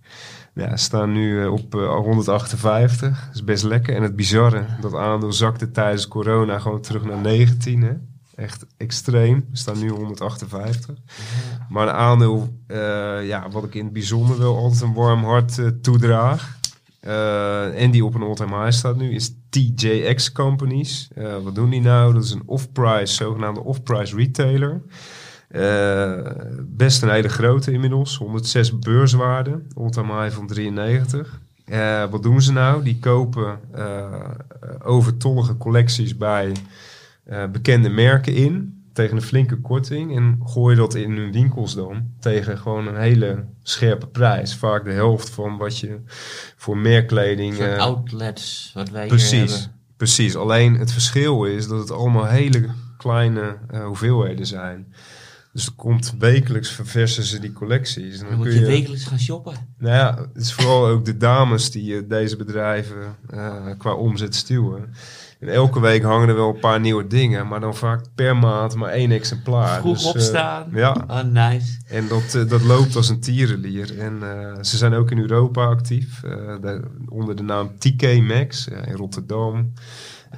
Ja, staan nu op uh, 158. Dat is best lekker. En het bizarre, dat aandeel zakte tijdens corona gewoon terug naar 19. Hè? Echt extreem. We staan nu 158. Maar een aandeel, uh, ja, wat ik in het bijzonder wel altijd een warm hart uh, toedraag. Uh, en die op een all-time high staat nu, is TJX Companies. wat doen die nou? Dat is een off-price, zogenaamde off-price retailer. Uh, best een hele grote inmiddels, 106 beurswaarde, all-time high van 93. Uh, wat doen ze nou? Die kopen uh, overtollige collecties bij bekende merken in tegen een flinke korting en gooien dat in hun winkels dan tegen gewoon een hele scherpe prijs. Vaak de helft van wat je voor merkkleding... Voor outlets, wat wij precies, hier hebben. Precies, alleen het verschil is dat het allemaal hele kleine hoeveelheden zijn. Dus er komt wekelijks verversen ze die collecties. En dan, dan moet je, je, wekelijks gaan shoppen. Nou ja, het is vooral ook de dames die uh, deze bedrijven uh, qua omzet stuwen. En elke week hangen er wel een paar nieuwe dingen, maar dan vaak per maand maar één exemplaar. Vroeg dus, opstaan. Uh, ja. Oh, nice. En dat, dat loopt als een tierenlier. En ze zijn ook in Europa actief, de, onder de naam TK Max in Rotterdam.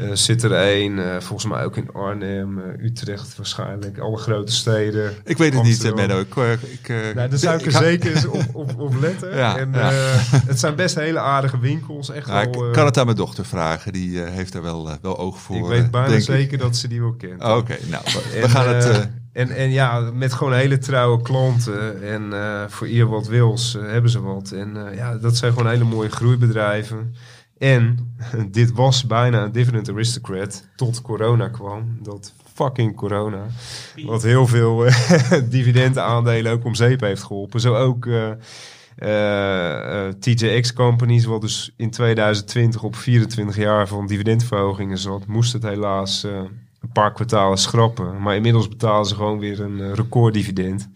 Uh, zit er een, uh, volgens mij ook in Arnhem, uh, Utrecht waarschijnlijk, alle grote steden. Ik weet het Amsterdam. niet, Menno. Ik, ik, nou, daar zou ik er zeker eens op, op, op letten. Ja, en, ja. het zijn best hele aardige winkels. Echt nou, wel, ik kan het aan mijn dochter vragen, die heeft er wel, wel oog voor. Ik weet bijna zeker dat ze die wel kent. Oké, okay, nou, we, we gaan het... En, en ja, met gewoon hele trouwe klanten. En uh, voor ieder wat wils uh, hebben ze wat. En uh, ja, dat zijn gewoon hele mooie groeibedrijven. En dit was bijna een dividend aristocrat tot corona kwam. Dat fucking corona. Wat heel veel dividendaandelen ook om zeep heeft geholpen. Zo ook TJX Companies, wat dus in 2020 op 24 jaar van dividendverhogingen zat, moest het helaas een paar kwartalen schrappen. Maar inmiddels betalen ze gewoon weer een recorddividend.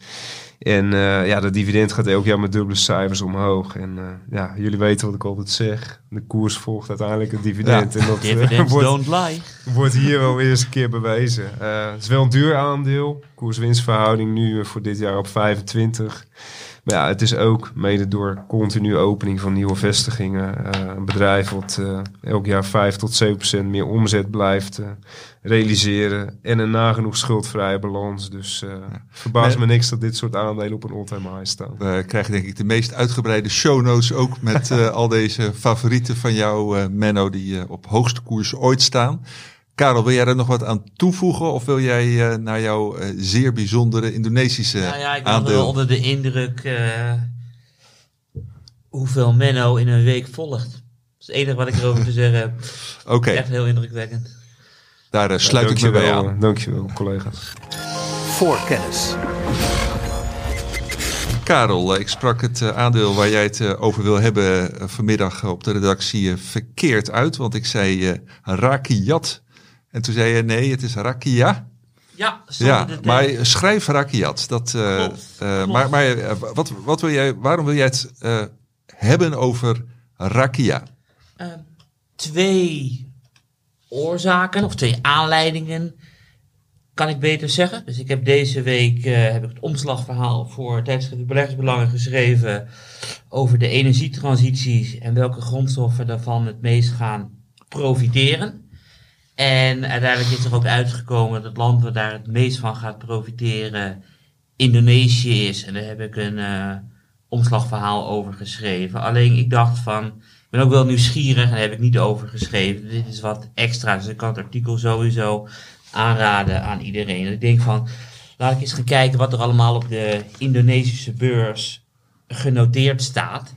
En uh, ja, de dividend gaat elk jaar met dubbele cijfers omhoog. En uh, ja, jullie weten wat ik altijd zeg. De koers volgt uiteindelijk het dividend. Ja, en dat uh, don't lie. wordt hier wel eens een keer bewezen. het is wel een duur aandeel. Koers-winstverhouding nu voor dit jaar op 25. Maar ja, het is ook mede door continue opening van nieuwe vestigingen. Uh, een bedrijf wat uh, elk jaar 5 tot 7 procent meer omzet blijft uh, realiseren. En een nagenoeg schuldvrije balans. Dus ja. verbaast me niks dat dit soort aandelen op een all-time high staan. We krijgen denk ik de meest uitgebreide show notes ook met al deze favorieten van jou, Menno, die op hoogste koers ooit staan. Karel, wil jij er nog wat aan toevoegen of wil jij uh, naar jouw uh, zeer bijzondere Indonesische nou ja, ik ben aandeel? wel onder de indruk uh, hoeveel Menno in een week volgt. Dat is het enige wat ik erover te zeggen heb. Oké. Okay. Echt heel indrukwekkend. Daar sluit ja, ik me bij aan. Dankjewel, collega's. Voor kennis. Karel, ik sprak het aandeel waar jij het over wil hebben vanmiddag op de redactie verkeerd uit. Want ik zei Rakiat en toen zei je nee, het is rakia. Ja, ja maar schrijf rakiat. Dat, uh, klopt, uh, klopt. Maar, maar uh, wat, wat wil jij, waarom wil jij het hebben over rakia? twee oorzaken of twee aanleidingen kan ik beter zeggen. Dus ik heb deze week heb ik het omslagverhaal voor tijdschrift Beleggersbelangen geschreven over de energietransities en welke grondstoffen daarvan het meest gaan profiteren. En uiteindelijk is er ook uitgekomen dat het land waar daar het meest van gaat profiteren Indonesië is. En daar heb ik een uh, omslagverhaal over geschreven. Alleen ik dacht van, ik ben ook wel nieuwsgierig en daar heb ik niet over geschreven. Dit is wat extra, dus ik kan het artikel sowieso aanraden aan iedereen. En ik denk van, laat ik eens gaan kijken wat er allemaal op de Indonesische beurs genoteerd staat.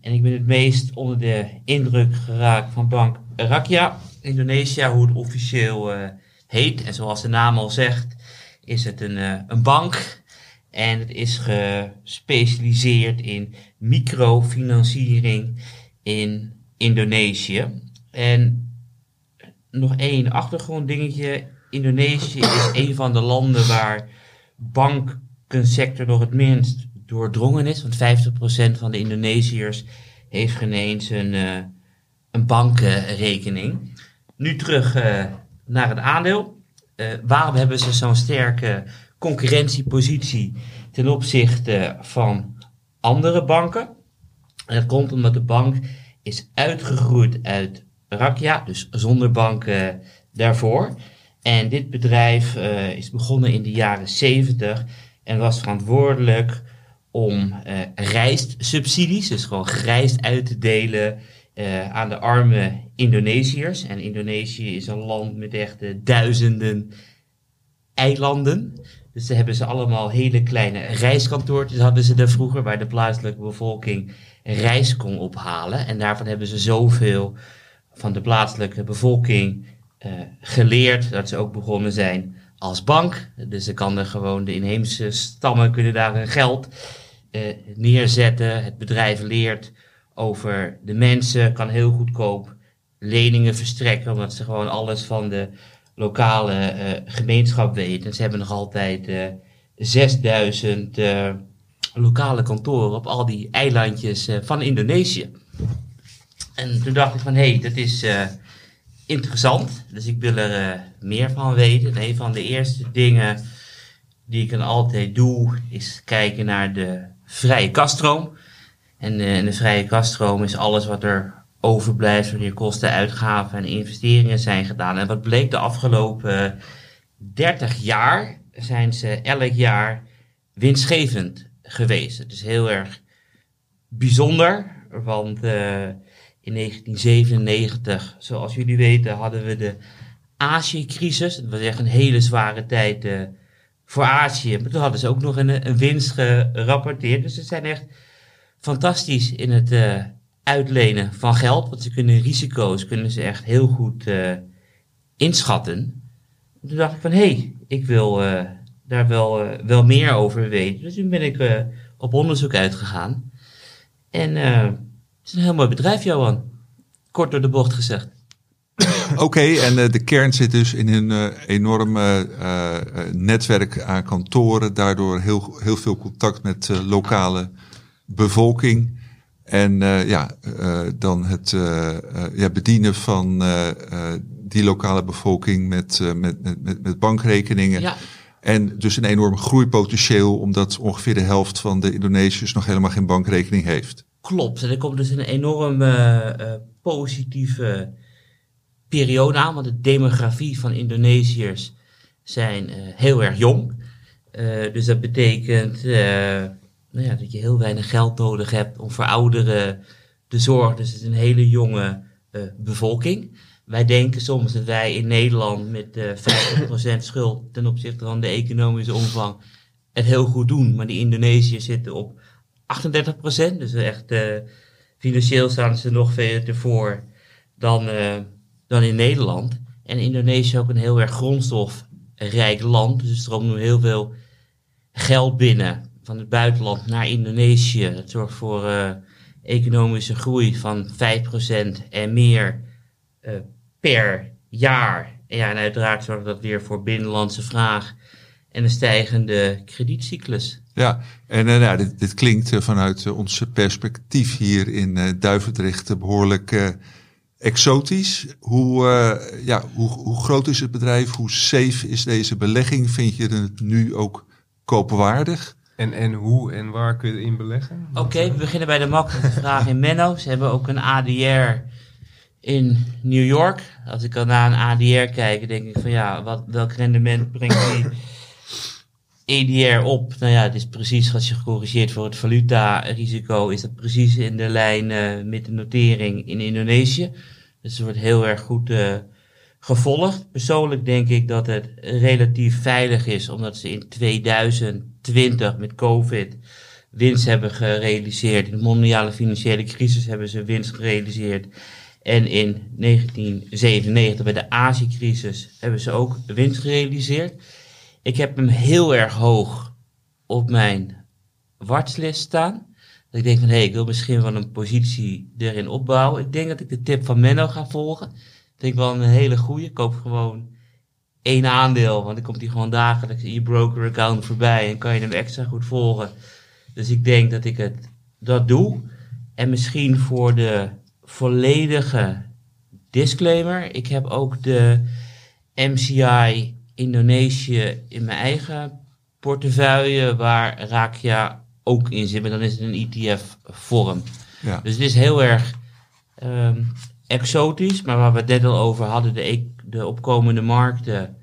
En ik ben het meest onder de indruk geraakt van Bank Rakia. Indonesië, hoe het officieel uh, heet. En zoals de naam al zegt, is het een, uh, een bank. En het is gespecialiseerd in microfinanciering in Indonesië. En nog één achtergronddingetje Indonesië is een van de landen waar bankensector nog het minst doordrongen is. Want 50% van de Indonesiërs heeft geen eens een, uh, een bankrekening. Nu terug uh, naar het aandeel. Uh, waarom hebben ze zo'n sterke concurrentiepositie ten opzichte van andere banken? En dat komt omdat de bank is uitgegroeid uit Rakia, dus zonder banken daarvoor. En dit bedrijf is begonnen in de jaren 70 en was verantwoordelijk om rijstsubsidies, dus gewoon rijst uit te delen uh, aan de arme Indonesiërs. En Indonesië is een land met echt duizenden eilanden. Dus daar hebben ze allemaal hele kleine reiskantoortjes hadden ze daar vroeger, waar de plaatselijke bevolking rijst kon ophalen. En daarvan hebben ze zoveel van de plaatselijke bevolking uh, geleerd dat ze ook begonnen zijn als bank. Dus ze kan er gewoon, de inheemse stammen kunnen daar hun geld neerzetten. Het bedrijf leert over de mensen, kan heel goedkoop leningen verstrekken, omdat ze gewoon alles van de lokale uh, gemeenschap weten. Ze hebben nog altijd 6000 lokale kantoren op al die eilandjes van Indonesië. En toen dacht ik van, hé, hey, dat is interessant. Dus ik wil er meer van weten. En een van de eerste dingen die ik dan altijd doe, is kijken naar de vrije kaststroom. En, uh, en de vrije kaststroom is alles wat er overblijft wanneer kosten, uitgaven en investeringen zijn gedaan. En wat bleek de afgelopen 30 jaar, zijn ze elk jaar winstgevend geweest. Het is heel erg bijzonder, want in 1997, zoals jullie weten, hadden we de Azië-crisis. Dat was echt een hele zware tijd uh, voor Azië. Maar toen hadden ze ook nog een, een winst gerapporteerd. Dus ze zijn echt fantastisch in het uh, uitlenen van geld. Want ze kunnen risico's kunnen ze echt heel goed uh, inschatten. En toen dacht ik van, hé, hey, ik wil daar wel, wel meer over weten. Dus toen ben ik op onderzoek uitgegaan. En het is een heel mooi bedrijf, Johan. Kort door de bocht gezegd. Oké, en de kern zit dus in uh, enorme netwerk aan kantoren. Daardoor heel, heel veel contact met lokale bevolking. En ja, dan het ja, bedienen van die lokale bevolking met, met, met, met bankrekeningen. Ja. En dus een enorm groeipotentieel, omdat ongeveer de helft van de Indonesiërs nog helemaal geen bankrekening heeft. Klopt. En er komt dus een enorme positieve periode aan. Want de demografie van Indonesiërs zijn heel erg jong. Dus dat betekent nou ja, dat je heel weinig geld nodig hebt om voor ouderen te zorgen. Dus het is een hele jonge bevolking. Wij denken soms dat wij in Nederland met 50% schuld ten opzichte van de economische omvang het heel goed doen. Maar die Indonesiërs zitten op 38 procent. Dus echt uh, financieel staan ze nog veel ervoor dan, dan in Nederland. En Indonesië is ook een heel erg grondstofrijk land. Dus er stroomt nu heel veel geld binnen van het buitenland naar Indonesië. Dat zorgt voor uh, economische groei van 5% en meer per jaar. En, ja, en uiteraard zorgt dat weer voor binnenlandse vraag en een stijgende kredietcyclus. Ja, en uh, nou, dit, dit, klinkt vanuit ons perspectief hier in Duivendrecht behoorlijk exotisch. Hoe, ja, hoe, hoe groot is het bedrijf? Hoe safe is deze belegging? Vind je het nu ook koopwaardig? En, en hoe en waar kun je in beleggen? Oké, we beginnen bij de makkelijke vraag in Menno. Ze hebben ook een ADR in New York. Als ik dan naar een ADR kijk, denk ik van ja, wat, welk rendement brengt die EDR op. Nou ja, het is precies als je gecorrigeerd voor het valuta-risico, is dat precies in de lijn uh, met de notering in Indonesië. Dus het wordt heel erg goed uh, gevolgd. Persoonlijk denk ik dat het relatief veilig is, omdat ze in 2020 met COVID winst hebben gerealiseerd. In de mondiale financiële crisis hebben ze winst gerealiseerd. En in 1997 bij de Azië-crisis hebben ze ook winst gerealiseerd. Ik heb hem heel erg hoog op mijn watchlist staan. Ik denk van, hé, hey, ik wil misschien wel een positie erin opbouwen. Ik denk dat ik de tip van Menno ga volgen. Vind ik wel een hele goede. Koop gewoon één aandeel. Want dan komt hij gewoon dagelijks in je broker account voorbij en kan je hem extra goed volgen. Dus ik denk dat ik het dat doe. En misschien voor de volledige disclaimer. Ik heb ook de MCI Indonesië in mijn eigen portefeuille waar Rakia ook in zit. Maar dan is het een ETF-vorm. Ja. Dus het is heel erg ehm, exotisch. Maar waar we het net al over hadden, de, e- de opkomende markten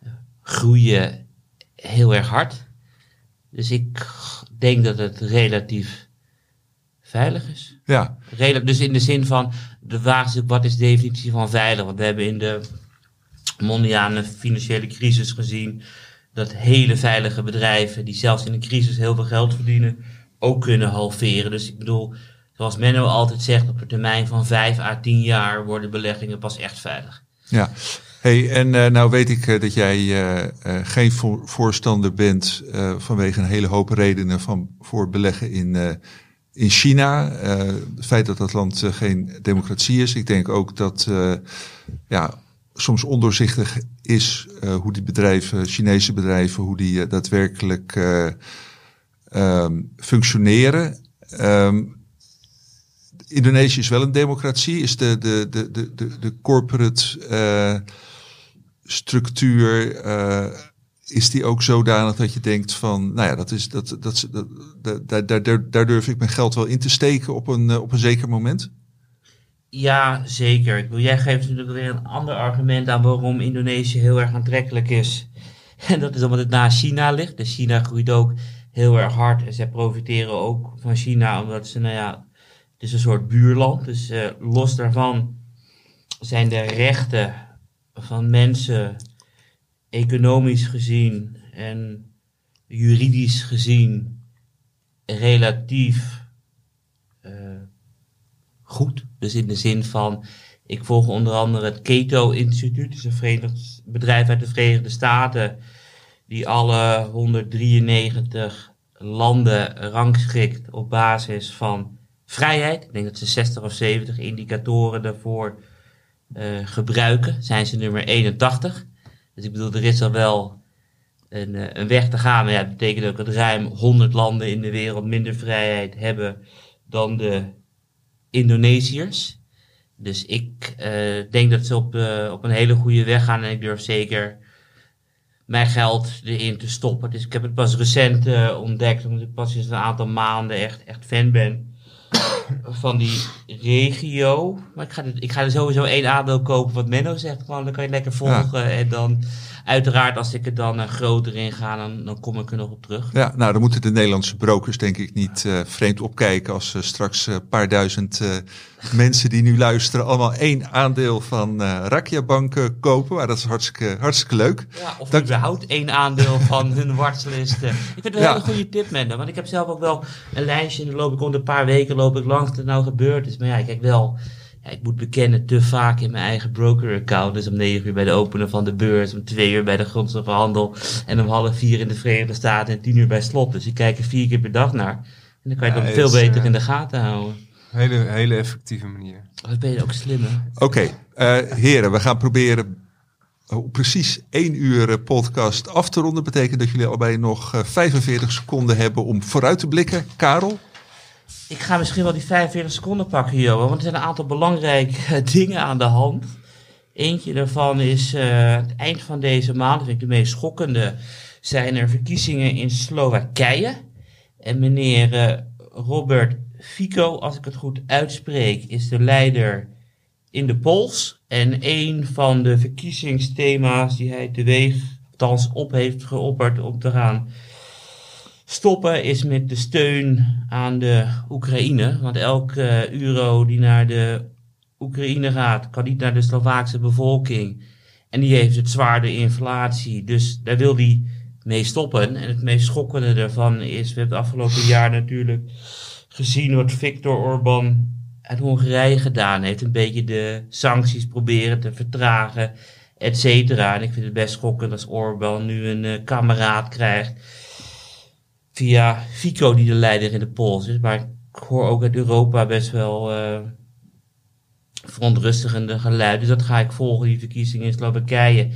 eh, groeien heel erg hard. Dus ik denk dat het relatief veilig is. Ja, Rela- dus in de zin van, de vraag is wat is de definitie van veilig? Want we hebben in de mondiale financiële crisis gezien dat hele veilige bedrijven, die zelfs in een crisis heel veel geld verdienen, ook kunnen halveren. Dus ik bedoel, zoals Menno altijd zegt, op een termijn van 5 à 10 jaar worden beleggingen pas echt veilig. ja. Hey, en eh, nou weet ik eh, dat jij eh, geen voor- voorstander bent vanwege een hele hoop redenen van, voor beleggen in, in China. Het feit dat dat land geen democratie is. Ik denk ook dat ja, soms ondoorzichtig is hoe die bedrijven, Chinese bedrijven, hoe die daadwerkelijk eh, ehm, functioneren. Ehm, Indonesië is wel een democratie. Is de, de, de, de, de, corporate eh, structuur. eh, is die ook zodanig dat je denkt van, nou ja, dat is, dat, dat, dat, daar, daar, daar, durf ik mijn geld wel in te steken op een, eh, op een zeker moment? Ja, zeker. Jij geeft natuurlijk weer een ander argument aan waarom Indonesië heel erg aantrekkelijk is. En dat is omdat het naast China ligt. Dus China groeit ook heel erg hard. En zij profiteren ook van China, omdat ze, nou ja, is een soort buurland. Dus eh, los daarvan zijn de rechten van mensen economisch gezien en juridisch gezien relatief eh, goed. Dus in de zin van, ik volg onder andere het Cato Instituut, dus een verenigd bedrijf uit de Verenigde Staten, die alle 193 landen rangschikt op basis van vrijheid. Ik denk dat ze 60 of 70 indicatoren daarvoor eh, gebruiken. Zijn ze nummer 81. Dus ik bedoel, er is al wel een, eh, een weg te gaan. Maar ja, dat betekent ook dat ruim 100 landen in de wereld minder vrijheid hebben dan de Indonesiërs. Dus ik eh, denk dat ze op, op een hele goede weg gaan en ik durf zeker mijn geld erin te stoppen. Dus ik heb het pas recent ontdekt, omdat ik pas sinds een aantal maanden echt, echt fan ben van die regio. Maar ik ga, er- ik ga er sowieso één aandeel kopen wat Menno zegt. Gewoon, dan kan je lekker volgen. En dan uiteraard als ik er dan eh, groter in ga, dan, dan kom ik er nog op terug. Ja, nou, dan moeten de Nederlandse brokers denk ik niet eh, vreemd opkijken als eh, straks een paar duizend mensen die nu luisteren allemaal één aandeel van Rakia Bank kopen. Maar dat is hartstikke, hartstikke leuk. Ja, of Dat- überhaupt één aandeel van hun watchlist. Ik vind het een Ja. hele goede tip, Mende. Want ik heb zelf ook wel een lijstje. En dan loop ik om de paar weken loop ik langs wat er nou gebeurd is. Maar ja, kijk wel. Ja, ik moet bekennen, te vaak in mijn eigen broker-account. Dus om negen uur bij de openen van de beurs. Om twee uur bij de grondstoffenhandel. En om half vier in de Verenigde Staten. En tien uur bij slot. Dus ik kijk er vier keer per dag naar. En dan kan je Ja, het veel beter eh, in de gaten houden. Hele, hele effectieve manier. Dat ben je ook slim, hè? Oké, eh, heren, we gaan proberen op precies één uur eh, podcast af te ronden. Betekent dat jullie allebei nog eh, 45 seconden hebben om vooruit te blikken. Karel? Ik ga misschien wel die 45 seconden pakken, Johan. Want er zijn een aantal belangrijke dingen aan de hand. Eentje daarvan is eh, het eind van deze maand, ik de meest schokkende, zijn er verkiezingen in Slowakije. En meneer eh, Robert Fico, als ik het goed uitspreek, is de leider in de polls. En een van de verkiezingsthema's die hij teweeg, althans op heeft geopperd om te gaan stoppen is met de steun aan de Oekraïne. Want elke euro die naar de Oekraïne gaat, kan niet naar de Slovaakse bevolking. En die heeft het zwaarde inflatie. Dus daar wil hij mee stoppen. En het meest schokkende daarvan is, we hebben het afgelopen jaar natuurlijk gezien wat Viktor Orban uit Hongarije gedaan heeft. Een beetje de sancties proberen te vertragen, et cetera. En ik vind het best schokkend als Orban nu een eh, kameraad krijgt via Fico die de leider in de polls is. Maar ik hoor ook uit Europa best wel eh, verontrustigende geluiden. Dus dat ga ik volgen, die verkiezingen in Slowakije.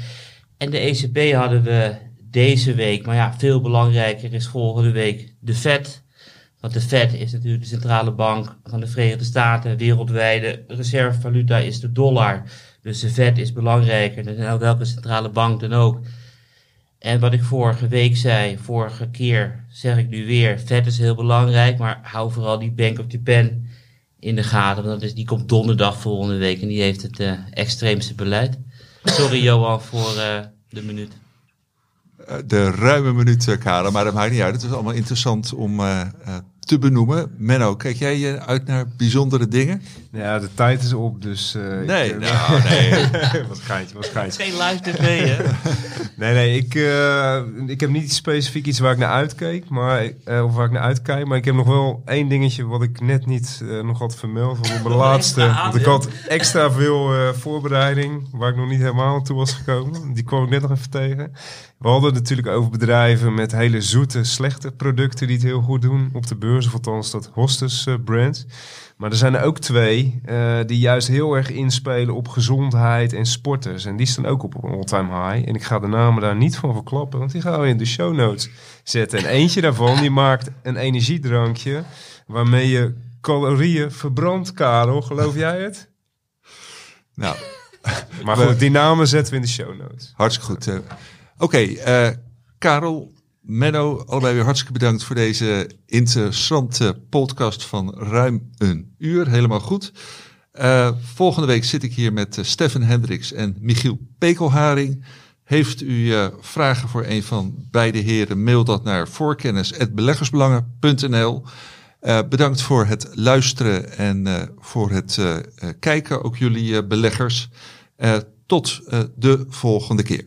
En de ECB hadden we deze week, maar ja, veel belangrijker is volgende week de Fed. Want de Fed is natuurlijk de centrale bank van de Verenigde Staten. Wereldwijde reservevaluta is de dollar. Dus de Fed is belangrijker dan welke centrale bank dan ook. En wat ik vorige week zei, vorige keer zeg ik nu weer, Fed is heel belangrijk, maar hou vooral die Bank of Japan in de gaten. Want die komt donderdag volgende week en die heeft het uh, extreemste beleid. Sorry Johan voor uh, de minuut. De ruime minuut, Karel, maar dat maakt niet uit. Het is allemaal interessant om te benoemen. Menno, kijk jij uit naar bijzondere dingen? Ja, de tijd is op, dus... Uh, nee, ik, nou, nee. wat geintje, wat geintje. Geen live tv, hè? nee, nee, ik, uh, ik heb niet specifiek iets waar ik naar uitkeek, maar, uh, of waar ik naar uitkijk. Maar ik heb nog wel één dingetje wat ik net niet nog had vermeld. Want op mijn laatste, want ik had extra veel voorbereiding, waar ik nog niet helemaal aan toe was gekomen. Die kwam ik net nog even tegen. We hadden het natuurlijk over bedrijven met hele zoete, slechte producten die het heel goed doen op de beurs. Of althans dat hostess uh, brand. Maar er zijn er ook twee uh, die juist heel erg inspelen op gezondheid en sporters. En die staan ook op een all-time high. En ik ga de namen daar niet van verklappen, want die gaan we in de show notes zetten. En eentje daarvan die maakt een energiedrankje waarmee je calorieën verbrandt, Karel. Geloof jij het? Nou... Maar goed, die namen zetten we in de show notes. Hartstikke goed. Oké, okay, uh, Karel, Menno, allebei weer hartstikke bedankt voor deze interessante podcast van ruim een uur. Helemaal goed. Uh, volgende week zit ik hier met uh, Stefan Hendricks en Michiel Pekelharing. Heeft u uh, vragen voor een van beide heren, mail dat naar voorkennis.beleggersbelangen.nl. bedankt voor het luisteren en voor het kijken, ook jullie beleggers. tot de volgende keer.